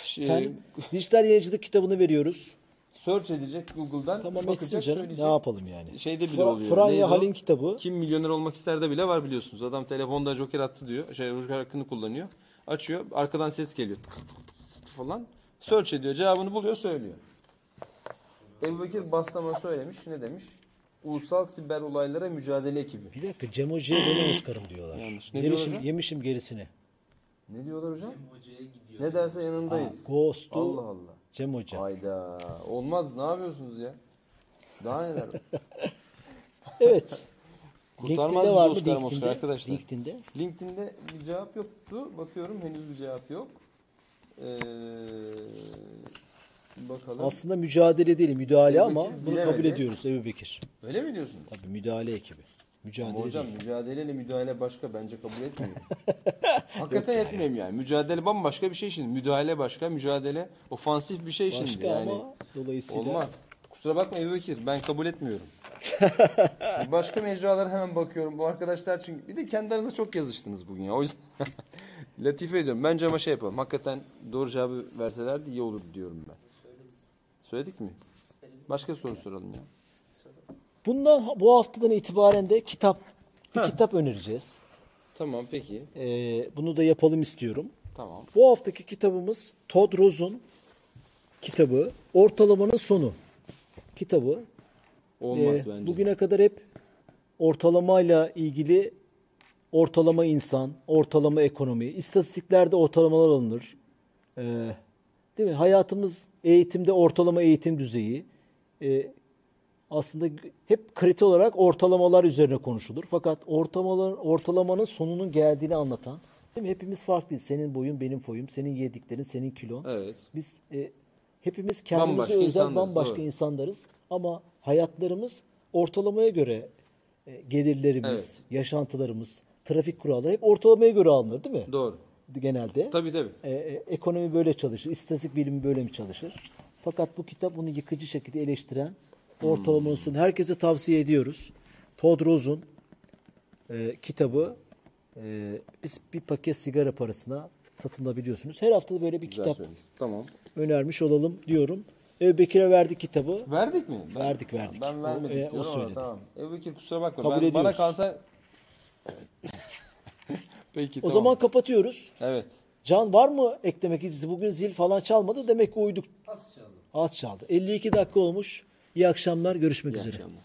Şey, Sen dijital yayıncılık kitabını veriyoruz. Search edecek Google'dan. Tamam bakacak, etsin canım. söyleyecek. Ne yapalım yani? Şeyde bile Fra- oluyor. Franya? Halin kitabı. Kim milyoner olmak ister de bile var biliyorsunuz. Adam telefonda Joker attı diyor. Şey Joker hakkını kullanıyor. Açıyor. Arkadan ses geliyor. Tık tık tık tık falan. Search ediyor. Cevabını buluyor söylüyor. Ebu Bekir Baslama söylemiş. Ne demiş? Ulusal Siber Olaylara Mücadele Ekibi. Bir dakika Cem Hoca'ya benim Oscar'ım diyorlar. Yanlış. Ne yemişim, diyorlar hocam? yemişim gerisini. Ne diyorlar hocam? Ne derse yanındayız. Ghost'u Allah Allah. Cem Hoca. Hayda. Olmaz. Ne yapıyorsunuz ya? Daha neler? [LAUGHS] Evet. Kurtarmaz LinkedIn'de bizi var mı? Oscar LinkedIn'de? Oscar arkadaşlar. LinkedIn'de. LinkedIn'de bir cevap yoktu. Bakıyorum henüz bir cevap yok. Ee, bakalım. Aslında mücadele değil, müdahale Ebu ama Bekir bunu kabul ediyoruz Ebu Bekir. Öyle mi diyorsun? Tabii müdahale ekibi. Mücadele Ama hocam değil. mücadeleyle müdahale başka bence kabul etmiyorum. [LAUGHS] Hakikaten etmiyorum yani. Mücadele bambaşka bir şey şimdi. Müdahale başka, mücadele ofansif bir şey şimdi. Başka Yani ama dolayısıyla olmaz. Kusura bakma Ebu Bekir ben kabul etmiyorum. [LAUGHS] başka mecralara hemen bakıyorum. Bu arkadaşlar çünkü bir de kendi aranızda çok yazıştınız bugün ya. O yüzden [LAUGHS] latife ediyorum. Bence ama şey yapalım. Hakikaten doğru cevabı verselerdi iyi olur diyorum ben. Söyledik mi? Başka soru soralım ya. Bundan bu haftadan itibaren de kitap bir kitap önereceğiz. Tamam peki. Ee, bunu da yapalım istiyorum. Tamam. Bu haftaki kitabımız Todd Rose'un kitabı Ortalamanın Sonu kitabı. Olmaz Ee, bence. Bugüne kadar hep ortalamayla ilgili ortalama insan, ortalama ekonomi, istatistiklerde ortalamalar alınır. Ee, değil mi? Hayatımız eğitimde ortalama eğitim düzeyi. Ee, aslında hep kriter olarak ortalamalar üzerine konuşulur. Fakat ortalamalar, ortalamanın sonunun geldiğini anlatan. Değil mi? Hepimiz farklıyız. Senin boyun, benim boyum, senin yediklerin, senin kilon. Evet. Biz e, hepimiz kendimize Bambaşka özel insanlarız, bambaşka doğru. insanlarız ama hayatlarımız ortalamaya göre e, gelirlerimiz, Evet. yaşantılarımız, trafik kuralları hep ortalamaya göre alınır değil mi? Doğru. Genelde. Tabii tabii. E, e, ekonomi böyle çalışır, istatistik bilimi böyle mi çalışır? Fakat bu kitap bunu yıkıcı şekilde eleştiren ortalamanın sonu. Herkese tavsiye ediyoruz. Todd Rose'un e, kitabı e, biz bir paket sigara parasına satın alabiliyorsunuz. Her hafta da böyle bir Güzel kitap söylediniz. Tamam. önermiş olalım diyorum. Ebu Bekir'e verdik kitabı. Verdik mi? Ben, Verdik, verdik. Ben O, vermedim e, o söyledi. tamam. Ebu Bekir kusura bakma. Kabul ben, bana ediyoruz. kalsa [LAUGHS] Peki O tamam. zaman kapatıyoruz. Evet. Can var mı eklemek izlisi? Bugün zil falan çalmadı. Demek ki uyduk. Az çaldı. Az çaldı. 52 dakika olmuş. İyi akşamlar. Görüşmek İyi üzere. akşamlar.